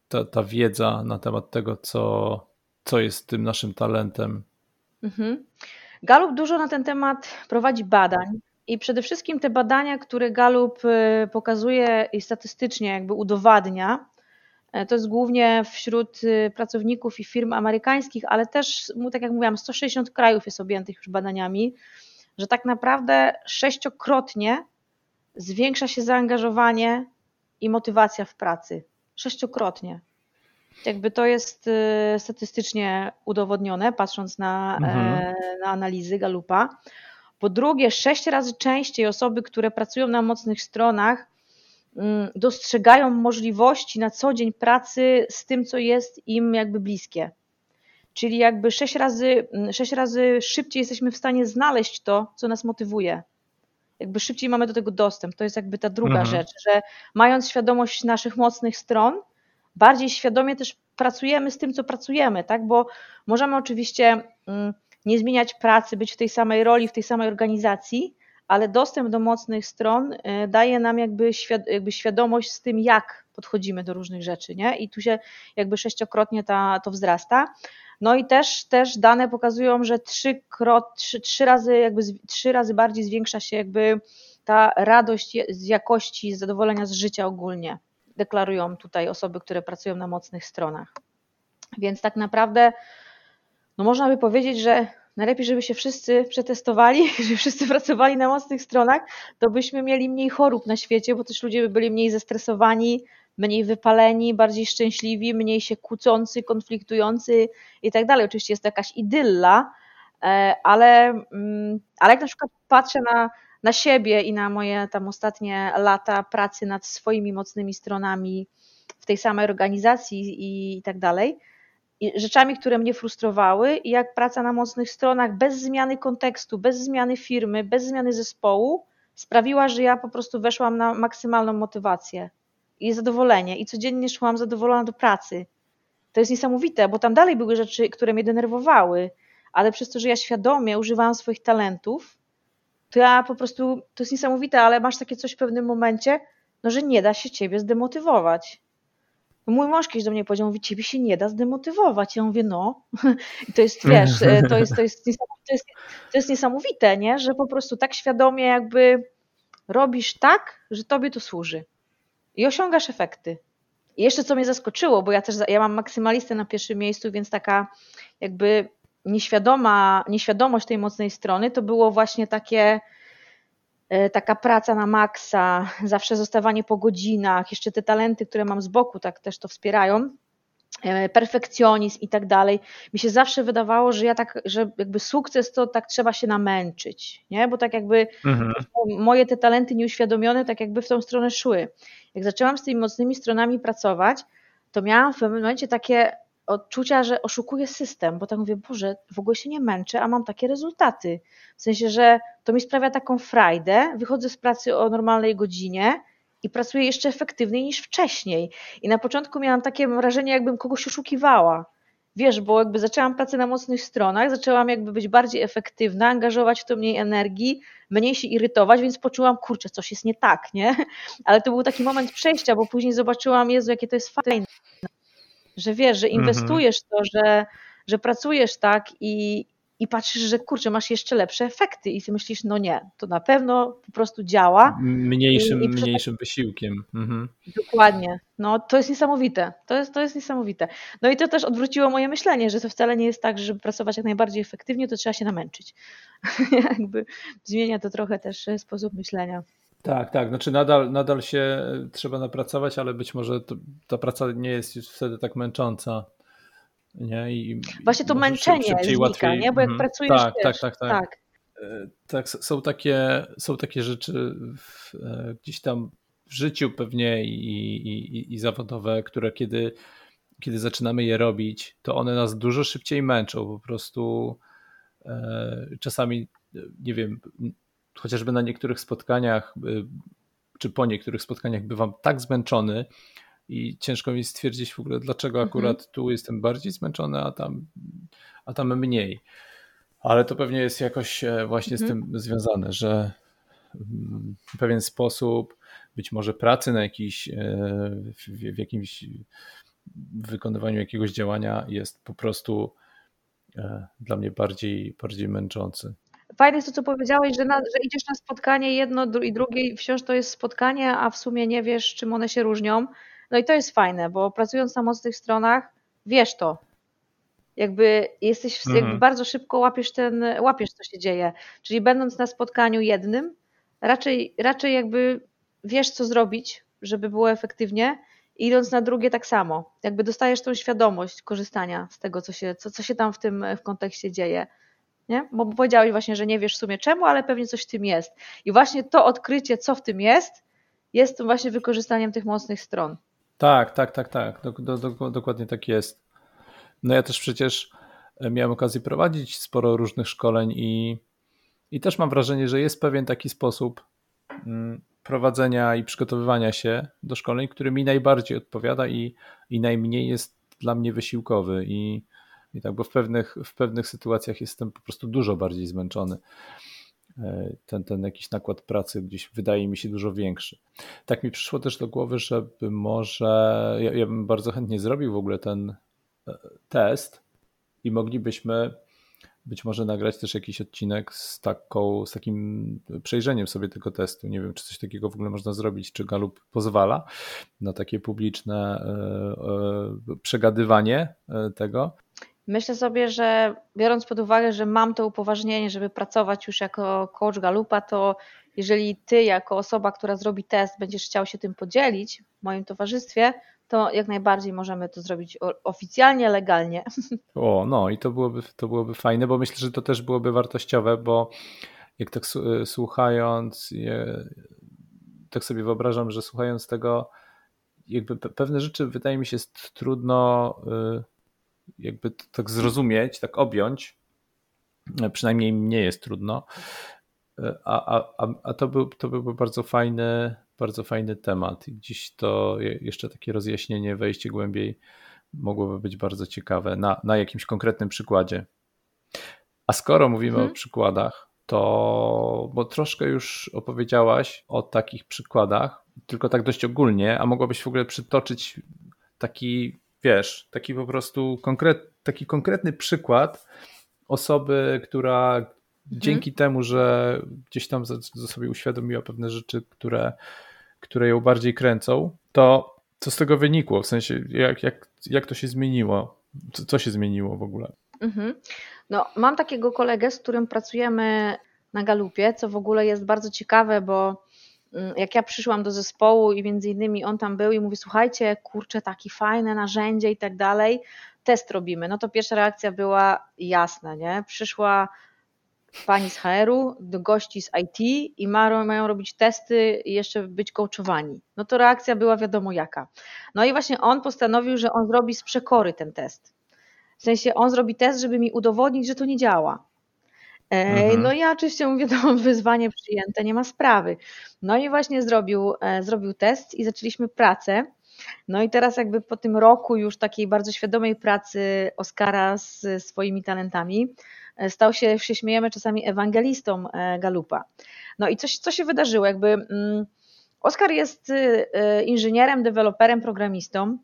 ta, ta wiedza na temat tego, co, co jest tym naszym talentem. Mhm. Galup dużo na ten temat prowadzi badań. I przede wszystkim te badania, które Galup y, pokazuje i statystycznie jakby udowadnia, e, to jest głównie wśród y, pracowników i firm amerykańskich, ale też, tak jak mówiłam, 160 krajów jest objętych już badaniami, że tak naprawdę sześciokrotnie zwiększa się zaangażowanie i motywacja w pracy sześciokrotnie. Jakby to jest y, statystycznie udowodnione, patrząc na, mhm. E, na analizy Galupa. Po drugie, sześć razy częściej osoby, które pracują na mocnych stronach, mm, dostrzegają możliwości na co dzień pracy z tym, co jest im jakby bliskie. Czyli jakby sześć razy, mm, sześć razy szybciej jesteśmy w stanie znaleźć to, co nas motywuje jakby szybciej mamy do tego dostęp. To jest jakby ta druga mhm. rzecz, że mając świadomość naszych mocnych stron, bardziej świadomie też pracujemy z tym, co pracujemy, tak? Bo możemy oczywiście mm, nie zmieniać pracy, być w tej samej roli, w tej samej organizacji, ale dostęp do mocnych stron y, daje nam jakby, jakby świadomość z tym, jak podchodzimy do różnych rzeczy, nie? I tu się jakby sześciokrotnie ta, to wzrasta. No i też, też dane pokazują, że trzy, trzy, trzy, razy, jakby trzy razy bardziej zwiększa się jakby ta radość z jakości, z zadowolenia z życia ogólnie. Deklarują tutaj osoby, które pracują na mocnych stronach. Więc tak naprawdę, no można by powiedzieć, że najlepiej, żeby się wszyscy przetestowali, żeby wszyscy pracowali na mocnych stronach, to byśmy mieli mniej chorób na świecie, bo też ludzie by byli mniej zestresowani, mniej wypaleni, bardziej szczęśliwi, mniej się kłócący, konfliktujący i tak dalej. Oczywiście jest to jakaś idylla, e, ale, mm, ale jak na przykład patrzę na, na siebie i na moje tam ostatnie lata pracy nad swoimi mocnymi stronami w tej samej organizacji i, i tak dalej, rzeczami, które mnie frustrowały i jak praca na mocnych stronach bez zmiany kontekstu, bez zmiany firmy, bez zmiany zespołu sprawiła, że ja po prostu weszłam na maksymalną motywację i zadowolenie i codziennie szłam zadowolona do pracy. To jest niesamowite, bo tam dalej były rzeczy, które mnie denerwowały, ale przez to, że ja świadomie używałam swoich talentów, to ja po prostu, to jest niesamowite, ale masz takie coś w pewnym momencie, no, że nie da się ciebie zdemotywować. Mój mąż kiedyś do mnie powiedział, mówi, ciebie się nie da zdemotywować. Ja mówię, no. I to jest, wiesz, to jest, to jest, to jest, to jest niesamowite, nie? że po prostu tak świadomie jakby robisz tak, że tobie to służy i osiągasz efekty. I jeszcze co mnie zaskoczyło, bo ja też ja mam maksymalistę na pierwszym miejscu, więc taka jakby nieświadoma, nieświadomość tej mocnej strony to było właśnie takie e, taka praca na maksa, zawsze zostawanie po godzinach, jeszcze te talenty, które mam z boku, tak też to wspierają. E, perfekcjonizm i tak dalej. Mi się zawsze wydawało, że ja tak, że jakby sukces to tak trzeba się namęczyć, nie? Bo tak jakby mhm. moje te talenty nieuświadomione tak jakby w tą stronę szły. Jak zaczęłam z tymi mocnymi stronami pracować, to miałam w pewnym momencie takie odczucia, że oszukuję system, bo tak mówię, Boże, w ogóle się nie męczę, a mam takie rezultaty. W sensie, że to mi sprawia taką frajdę, wychodzę z pracy o normalnej godzinie, i pracuję jeszcze efektywniej niż wcześniej. I na początku miałam takie wrażenie, jakbym kogoś oszukiwała. Wiesz, bo jakby zaczęłam pracę na mocnych stronach, zaczęłam jakby być bardziej efektywna, angażować w to mniej energii, mniej się irytować, więc poczułam, kurczę, coś jest nie tak, nie? Ale to był taki moment przejścia, bo później zobaczyłam, Jezu, jakie to jest fajne, że wiesz, że mhm. inwestujesz to, że, że pracujesz tak i, i patrzysz, że kurczę, masz jeszcze lepsze efekty i ty myślisz, no nie, to na pewno po prostu działa. Mniejszym, I, i mniejszym wysiłkiem. Mhm. Dokładnie. No to jest niesamowite. To jest, to jest niesamowite. No i to też odwróciło moje myślenie, że to wcale nie jest tak, że żeby pracować jak najbardziej efektywnie, to trzeba się namęczyć. Jakby zmienia to trochę też e, sposób myślenia. Tak, tak. Znaczy nadal, nadal się e, trzeba napracować, ale być może to, ta praca nie jest już wtedy tak męcząca. Nie? I Właśnie to męczenie znika, łatwiej. nie? Bo jak mm, pracujesz, tak, wiesz, tak, tak, tak, tak. Tak, są takie, są takie rzeczy w, e, gdzieś tam w życiu pewnie i, i, i zawodowe, które kiedy, kiedy zaczynamy je robić, to one nas dużo szybciej męczą. Po prostu e, czasami, nie wiem, chociażby na niektórych spotkaniach, czy po niektórych spotkaniach bywam tak zmęczony, i ciężko mi stwierdzić w ogóle, dlaczego mhm. akurat mhm. tu jestem bardziej zmęczony, a tam, a tam mniej. Ale to pewnie jest jakoś e, właśnie mhm. z tym związane, że w pewien sposób być może pracy na jakiś, e, w, w jakimś wykonywaniu jakiegoś działania jest po prostu e, dla mnie bardziej, bardziej męczący. Fajne jest to, co powiedziałeś, że, na, że idziesz na spotkanie jedno i drugie wciąż to jest spotkanie, a w sumie nie wiesz, czym one się różnią. No i to jest fajne, bo pracując na mocnych stronach, wiesz to. Jakby jesteś, mhm. jakby bardzo szybko łapiesz ten, łapiesz co się dzieje. Czyli będąc na spotkaniu jednym, raczej, raczej jakby wiesz co zrobić, żeby było efektywnie, i idąc na drugie tak samo. Jakby dostajesz tą świadomość korzystania z tego, co się, co, co się tam w tym w kontekście dzieje. Nie? Bo powiedziałeś właśnie, że nie wiesz w sumie czemu, ale pewnie coś w tym jest. I właśnie to odkrycie, co w tym jest, jest właśnie wykorzystaniem tych mocnych stron. Tak, tak, tak, tak. Do, do, do, dokładnie tak jest. No ja też przecież e, miałem okazję prowadzić sporo różnych szkoleń i, i też mam wrażenie, że jest pewien taki sposób mm, prowadzenia i przygotowywania się do szkoleń, który mi najbardziej odpowiada i, i najmniej jest dla mnie wysiłkowy. I, i tak, bo w pewnych, w pewnych sytuacjach jestem po prostu dużo bardziej zmęczony. E, ten, ten jakiś nakład pracy gdzieś wydaje mi się dużo większy. Tak mi przyszło też do głowy, żeby może, ja, ja bym bardzo chętnie zrobił w ogóle ten e, test i moglibyśmy być może nagrać też jakiś odcinek z, taką, z takim przejrzeniem sobie tego testu. Nie wiem, czy coś takiego w ogóle można zrobić, czy Galup pozwala na takie publiczne e, przegadywanie tego. Myślę sobie, że biorąc pod uwagę, że mam to upoważnienie, żeby pracować już jako coach Galupa, to jeżeli ty jako osoba, która zrobi test, będziesz chciał się tym podzielić w moim towarzystwie, to jak najbardziej możemy to zrobić oficjalnie, legalnie. O, no i to byłoby, to byłoby fajne, bo myślę, że to też byłoby wartościowe, bo jak tak słuchając, tak sobie wyobrażam, że słuchając tego, jakby pewne rzeczy wydaje mi się trudno y, jakby tak zrozumieć, tak objąć, e, przynajmniej nie jest trudno, e, a, a, a to, był, to byłby bardzo fajny, bardzo fajny temat i gdzieś to jeszcze takie rozjaśnienie, wejście głębiej mogłoby być bardzo ciekawe na, na jakimś konkretnym przykładzie. A skoro mówimy o mhm. przykładach, to bo troszkę już opowiedziałaś o takich przykładach, tylko tak dość ogólnie, a mogłabyś w ogóle przytoczyć taki wiesz, taki po prostu konkret, taki konkretny przykład osoby, która dzięki temu, że gdzieś tam sobie uświadomiła pewne rzeczy, które, które ją bardziej kręcą, to co z tego wynikło? W sensie, jak, jak, jak to się zmieniło? Co, co się zmieniło w ogóle? Mhm. No, mam takiego kolegę, z którym pracujemy na Galupie, co w ogóle jest bardzo ciekawe, bo jak ja przyszłam do zespołu i między innymi on tam był i mówi, słuchajcie, kurczę, takie fajne narzędzie i tak dalej, test robimy. No to pierwsza reakcja była jasna, nie? Przyszła pani z HR-u do gości z IT i mają, mają robić testy i jeszcze być coachowani. No to reakcja była wiadomo jaka. No i właśnie on postanowił, że on zrobi z przekory ten test. W sensie on zrobi test, żeby mi udowodnić, że to nie działa. Mhm. No ja oczywiście mówię, to wyzwanie przyjęte, nie ma sprawy. No i właśnie zrobił, zrobił test i zaczęliśmy pracę. No i teraz jakby po tym roku już takiej bardzo świadomej pracy Oskara z swoimi talentami, e, stał się, się śmiejemy czasami, ewangelistą e, Galupa. No i coś, co się wydarzyło, jakby mm, Oskar jest e, inżynierem, deweloperem, programistą,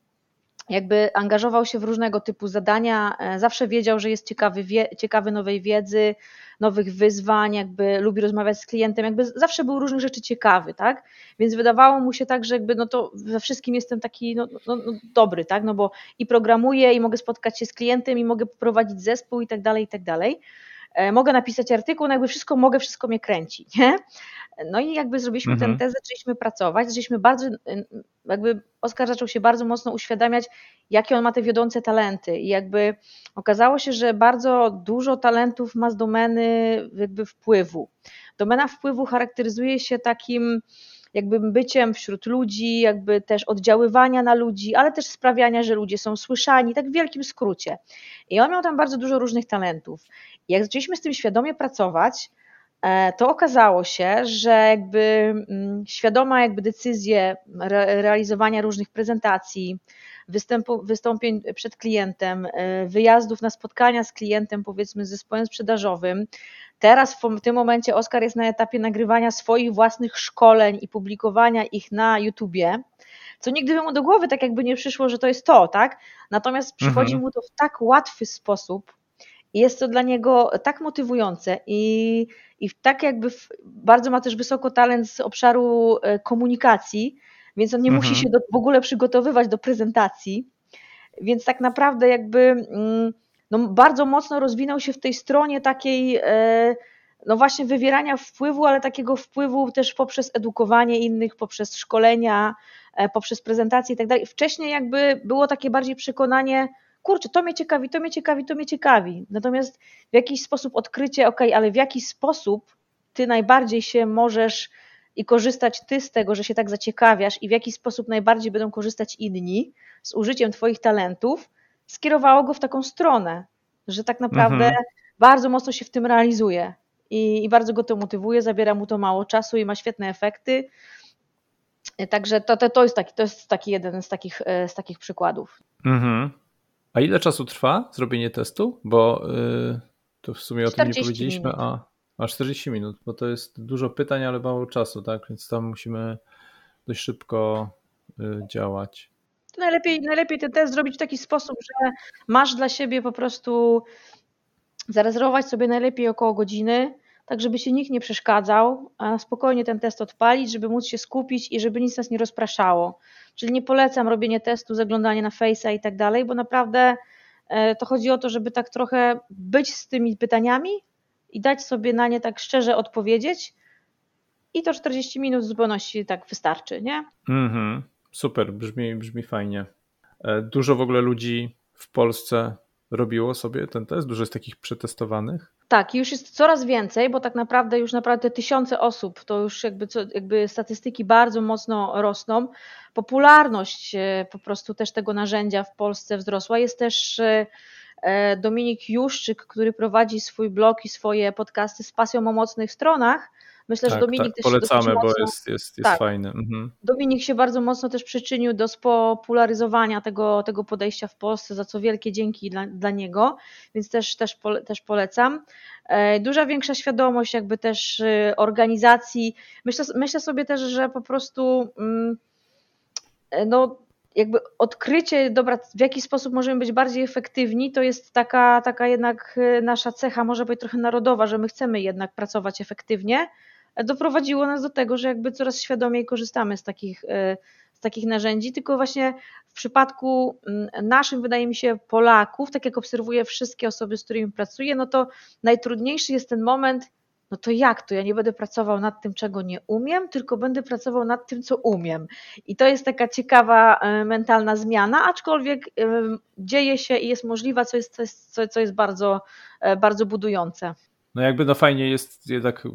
jakby angażował się w różnego typu zadania, zawsze wiedział, że jest ciekawy, wie, ciekawy nowej wiedzy, nowych wyzwań, jakby lubi rozmawiać z klientem, jakby zawsze był różnych rzeczy ciekawy, tak? Więc wydawało mu się tak, że jakby no to we wszystkim jestem taki no, no, no dobry, tak? No bo i programuję, i mogę spotkać się z klientem, i mogę poprowadzić zespół i tak dalej, i tak dalej. E, mogę napisać artykuł, no jakby wszystko mogę, wszystko mnie kręci, nie? No i jakby zrobiliśmy mhm. ten test, zaczęliśmy pracować, zaczęliśmy bardzo, jakby Oskar zaczął się bardzo mocno uświadamiać, jakie on ma te wiodące talenty i jakby okazało się, że bardzo dużo talentów ma z domeny jakby wpływu. Domena wpływu charakteryzuje się takim jakby byciem wśród ludzi, jakby też oddziaływania na ludzi, ale też sprawiania, że ludzie są słyszani, tak w wielkim skrócie. I on miał tam bardzo dużo różnych talentów. I jak zaczęliśmy z tym świadomie pracować, to okazało się, że jakby mm, świadoma jakby decyzje realizowania różnych prezentacji, występu, wystąpień przed klientem, e, wyjazdów na spotkania z klientem, powiedzmy z zespołem sprzedażowym. Teraz w tym momencie Oskar jest na etapie nagrywania swoich własnych szkoleń i publikowania ich na YouTubie, co nigdy by mu do głowy tak jakby nie przyszło, że to jest to, tak? Natomiast przychodzi mhm. mu to w tak łatwy sposób, jest to dla niego tak motywujące i, i tak jakby w, bardzo ma też wysoko talent z obszaru e, komunikacji, więc on nie mhm. musi się do, w ogóle przygotowywać do prezentacji. Więc tak naprawdę jakby mm, no, bardzo mocno rozwinął się w tej stronie takiej e, no właśnie wywierania wpływu, ale takiego wpływu też poprzez edukowanie innych, poprzez szkolenia, e, poprzez prezentacje i tak dalej. Wcześniej jakby było takie bardziej przekonanie, kurczę, to mnie ciekawi, to mnie ciekawi, to mnie ciekawi. Natomiast w jakiś sposób odkrycie, ok, ale w jaki sposób ty najbardziej się możesz i korzystać ty z tego, że się tak zaciekawiasz i w jaki sposób najbardziej będą korzystać inni z użyciem twoich talentów, skierowało go w taką stronę, że tak naprawdę mhm. bardzo mocno się w tym realizuje i, i bardzo go to motywuje, zabiera mu to mało czasu i ma świetne efekty. Także to, to, to, jest, taki, to jest taki jeden z takich, e, z takich przykładów. Mhm. A ile czasu trwa zrobienie testu? Bo yy, to w sumie o tym nie powiedzieliśmy. Minut. A, a 40 minut, bo to jest dużo pytań, ale mało czasu, tak? Więc tam musimy dość szybko yy, działać. najlepiej, najlepiej ten test zrobić w taki sposób, że masz dla siebie po prostu zarezerwować sobie najlepiej około godziny, tak żeby się nikt nie przeszkadzał, spokojnie ten test odpalić, żeby móc się skupić i żeby nic nas nie rozpraszało. Czyli nie polecam robienie testu, zaglądanie na Face'a i tak dalej, bo naprawdę e, to chodzi o to, żeby tak trochę być z tymi pytaniami i dać sobie na nie tak szczerze odpowiedzieć i to 40 minut w zupełności tak wystarczy, nie? Mhm. Super, brzmi, brzmi fajnie. E, dużo w ogóle ludzi w Polsce robiło sobie ten test? Dużo jest takich przetestowanych? Tak, już jest coraz więcej, bo tak naprawdę już naprawdę tysiące osób, to już jakby, co, jakby statystyki bardzo mocno rosną. Popularność e, po prostu też tego narzędzia w Polsce wzrosła. Jest też e, e, Dominik Juszczyk, który prowadzi swój blog i swoje podcasty z pasją o mocnych stronach Myślę, tak, że Dominik tak, też polecamy, się bo mocno, jest, jest, jest tak, fajny. Mhm. Dominik się bardzo mocno też przyczynił do spopularyzowania tego, tego podejścia w Polsce, za co wielkie dzięki dla, dla niego, więc też, też, też polecam. E, duża większa świadomość jakby też y, organizacji. Myślę, myślę sobie też, że po prostu mm, e, no, jakby odkrycie, dobra, w jaki sposób możemy być bardziej efektywni, to jest taka, taka jednak y, nasza cecha, może być trochę narodowa, że my chcemy jednak pracować efektywnie, doprowadziło nas do tego, że jakby coraz świadomiej korzystamy z takich, e, z takich narzędzi, tylko właśnie w przypadku mm, naszym, wydaje mi się, Polaków, tak jak obserwuję wszystkie osoby, z którymi pracuję, no to najtrudniejszy jest ten moment, no to jak to? Ja nie będę pracował nad tym, czego nie umiem, tylko będę pracował nad tym, co umiem. I to jest taka ciekawa e, mentalna zmiana, aczkolwiek e, dzieje się i jest możliwa, co jest, co jest, bardzo, bardzo budujące. No jakby no fajnie jest jednak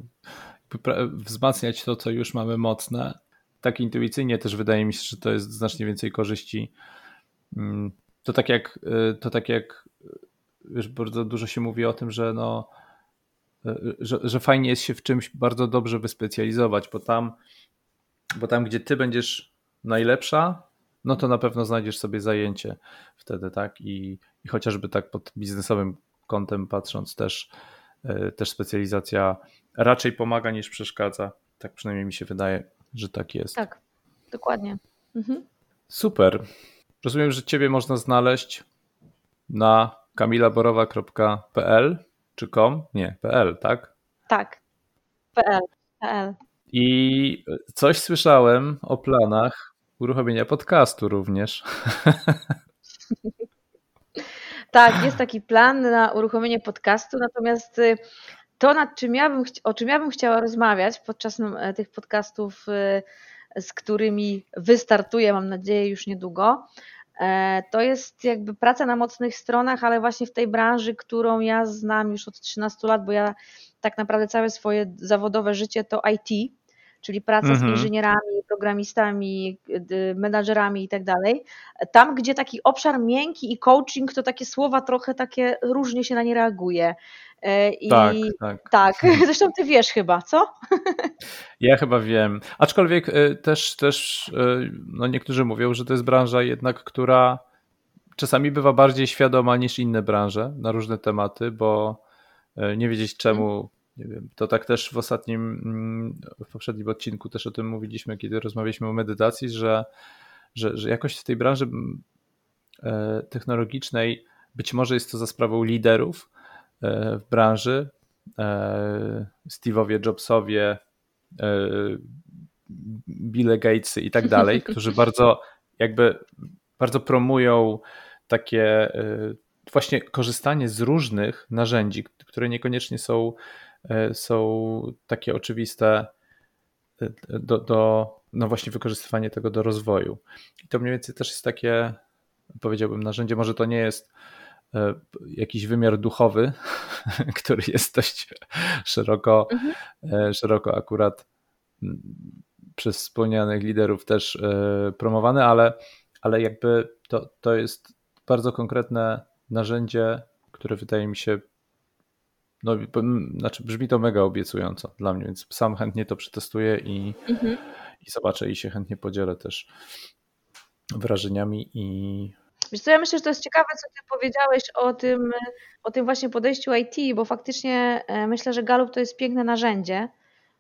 wzmacniać to, co już mamy mocne. Tak intuicyjnie też wydaje mi się, że to jest znacznie więcej korzyści. Mm, to tak jak, y, to tak jak y, wiesz, bardzo dużo się mówi o tym, że no, że, że fajnie jest się w czymś bardzo dobrze wyspecjalizować, bo tam, bo tam, gdzie ty będziesz najlepsza, no to na pewno znajdziesz sobie zajęcie wtedy, tak? I, i chociażby tak pod biznesowym kątem patrząc, też, też specjalizacja raczej pomaga niż przeszkadza. Tak przynajmniej mi się wydaje, że tak jest. Tak, dokładnie. Mhm. Super. Rozumiem, że Ciebie można znaleźć na kamilaborowa.pl czy com? Nie, pl, tak? Tak, pl. pl. I coś słyszałem o planach uruchomienia podcastu również. Tak, jest taki plan na uruchomienie podcastu, natomiast y, to, nad czym ja bym, o czym ja bym chciała rozmawiać podczas e, tych podcastów, y, z którymi wystartuję, mam nadzieję, już niedługo, e, to jest jakby praca na mocnych stronach, ale właśnie w tej branży, którą ja znam już od 13 lat, bo ja tak naprawdę całe swoje zawodowe życie to IT czyli praca mhm. z inżynierami, programistami, menadżerami i tak dalej. Tam, gdzie taki obszar miękki i coaching, to takie słowa trochę takie różnie się na nie reaguje. E, I tak, tak. tak. Zresztą ty wiesz chyba, co? Ja chyba wiem. Aczkolwiek e, też, też e, no niektórzy mówią, że to jest branża jednak, która czasami bywa bardziej świadoma niż inne branże na różne tematy, bo nie wiedzieć czemu nie wiem, to tak też w ostatnim, mm, w poprzednim odcinku też o tym mówiliśmy, kiedy rozmawialiśmy o medytacji, że, że, że jakoś w tej branży mm, e, technologicznej być może jest to za sprawą liderów e, w branży, e, Steve'owie, Jobsowie, Bill Gatesy i tak dalej, którzy bardzo jakby bardzo promują takie właśnie korzystanie z różnych narzędzi, które niekoniecznie są są takie oczywiste e, do, do no właśnie wykorzystywanie tego do rozwoju. I to mniej więcej też jest takie, powiedziałbym, narzędzie, może to nie jest e, jakiś wymiar duchowy, który jest dość szeroko, mhm. szeroko akurat przez wspomnianych liderów też promowany, ale, ale jakby to, to jest bardzo konkretne narzędzie, które wydaje mi się no, znaczy brzmi to mega obiecująco dla mnie, więc sam chętnie to przetestuję i, mhm. i zobaczę i się chętnie podzielę też wrażeniami i Wiesz co, ja myślę, że to jest ciekawe, co ty powiedziałeś o tym, o tym właśnie podejściu IT, bo faktycznie e, myślę, że Galup to jest piękne narzędzie,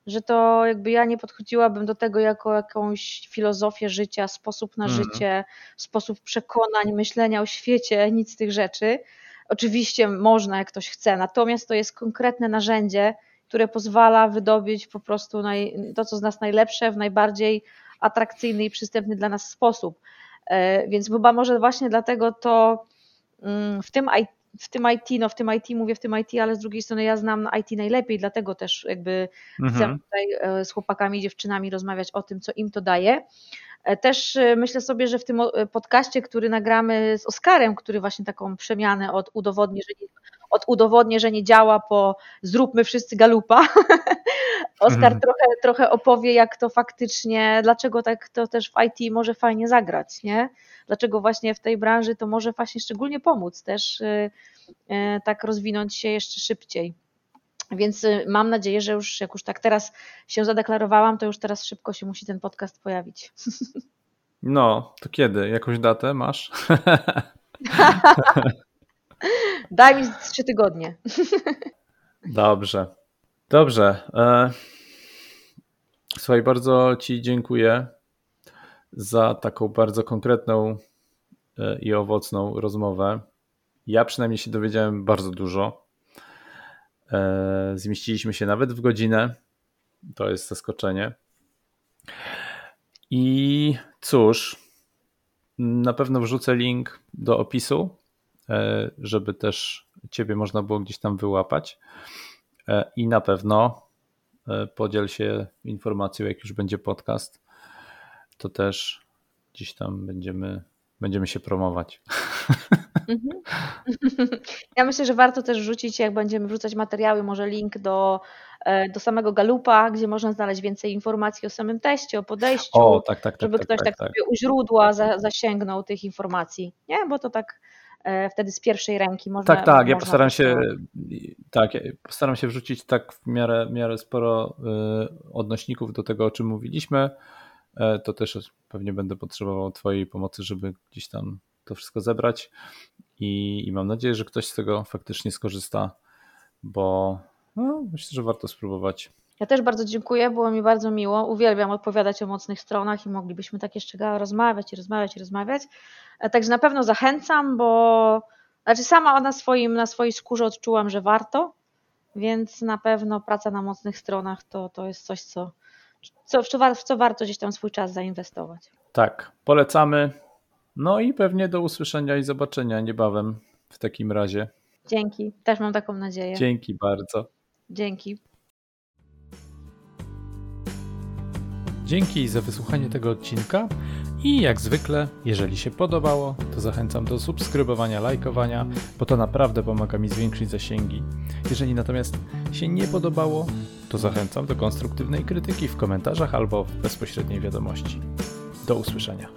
że to jakby ja nie podchodziłabym do tego jako jakąś filozofię życia, sposób na mm. życie, sposób przekonań, myślenia o świecie, nic z tych rzeczy, Oczywiście można, jak ktoś chce, natomiast to jest konkretne narzędzie, które pozwala wydobyć po prostu naj, to, co z nas najlepsze, w najbardziej atrakcyjny i przystępny dla nas sposób. E, więc chyba może właśnie dlatego to mm, w tym IT, w tym IT, no w tym IT mówię w tym IT, ale z drugiej strony ja znam IT najlepiej, dlatego też jakby mhm. chcę tutaj e, z chłopakami i dziewczynami rozmawiać o tym, co im to daje. E, też e, myślę sobie, że w tym e, podcaście, który nagramy z Oskarem, który właśnie taką przemianę od udowodni, że nie, od udowodnię, że nie działa, po zróbmy wszyscy galupa. Oskar mhm. trochę, trochę opowie, jak to faktycznie, dlaczego tak to też w IT może fajnie zagrać, nie? Dlaczego właśnie w tej branży to może właśnie szczególnie pomóc też tak rozwinąć się jeszcze szybciej. Więc y, mam nadzieję, że już jak już tak teraz się zadeklarowałam, to już teraz szybko się musi ten podcast pojawić. No, to kiedy? Jakąś datę masz? Daj mi trzy tygodnie. Dobrze. Dobrze. E, słuchaj, bardzo Ci dziękuję za taką bardzo konkretną e, i owocną rozmowę. Ja przynajmniej się dowiedziałem bardzo dużo zmieściliśmy się nawet w godzinę. To jest zaskoczenie. I cóż, na pewno wrzucę link do opisu, e, żeby też Ciebie można było gdzieś tam wyłapać. E, I na pewno podziel się informacją, jak już będzie podcast. To też gdzieś tam będziemy, będziemy się promować. Mhm. Ja myślę, że warto też wrzucić, jak będziemy wrzucać materiały, może link do, e, do samego Galupa, gdzie można znaleźć więcej informacji o samym teście, o podejściu, o, tak, tak, tak, żeby tak, ktoś tak, tak, tak, sobie u źródła za, zasięgnął tych informacji, nie? Bo to tak e, wtedy z pierwszej ręki można. Tak, tak, ja postaram się tak, postaram się wrzucić tak w miarę, miarę sporo y, odnośników do tego, o czym mówiliśmy. E, to też pewnie będę potrzebował Twojej pomocy, żeby gdzieś tam to wszystko zebrać i, i mam nadzieję, że ktoś z tego faktycznie skorzysta, bo no, myślę, że warto spróbować. Ja też bardzo dziękuję, było mi bardzo miło. Uwielbiam odpowiadać o mocnych stronach i moglibyśmy tak jeszcze rozmawiać i rozmawiać i rozmawiać. E, także na pewno zachęcam, bo znaczy sama na, swoim, na swojej skórze odczułam, że warto, więc na pewno praca na mocnych stronach to, to jest coś, co, co, w co warto gdzieś tam swój czas zainwestować. Tak, polecamy. No i pewnie do usłyszenia i zobaczenia niebawem w takim razie. Dzięki, też mam taką nadzieję. Dzięki bardzo. Dzięki. Dzięki za wysłuchanie tego odcinka i jak zwykle, jeżeli się podobało, to zachęcam do subskrybowania, lajkowania, bo to naprawdę pomaga mi zwiększyć zasięgi. Jeżeli natomiast się nie podobało, to zachęcam do konstruktywnej krytyki w komentarzach albo w bezpośredniej wiadomości. Do usłyszenia.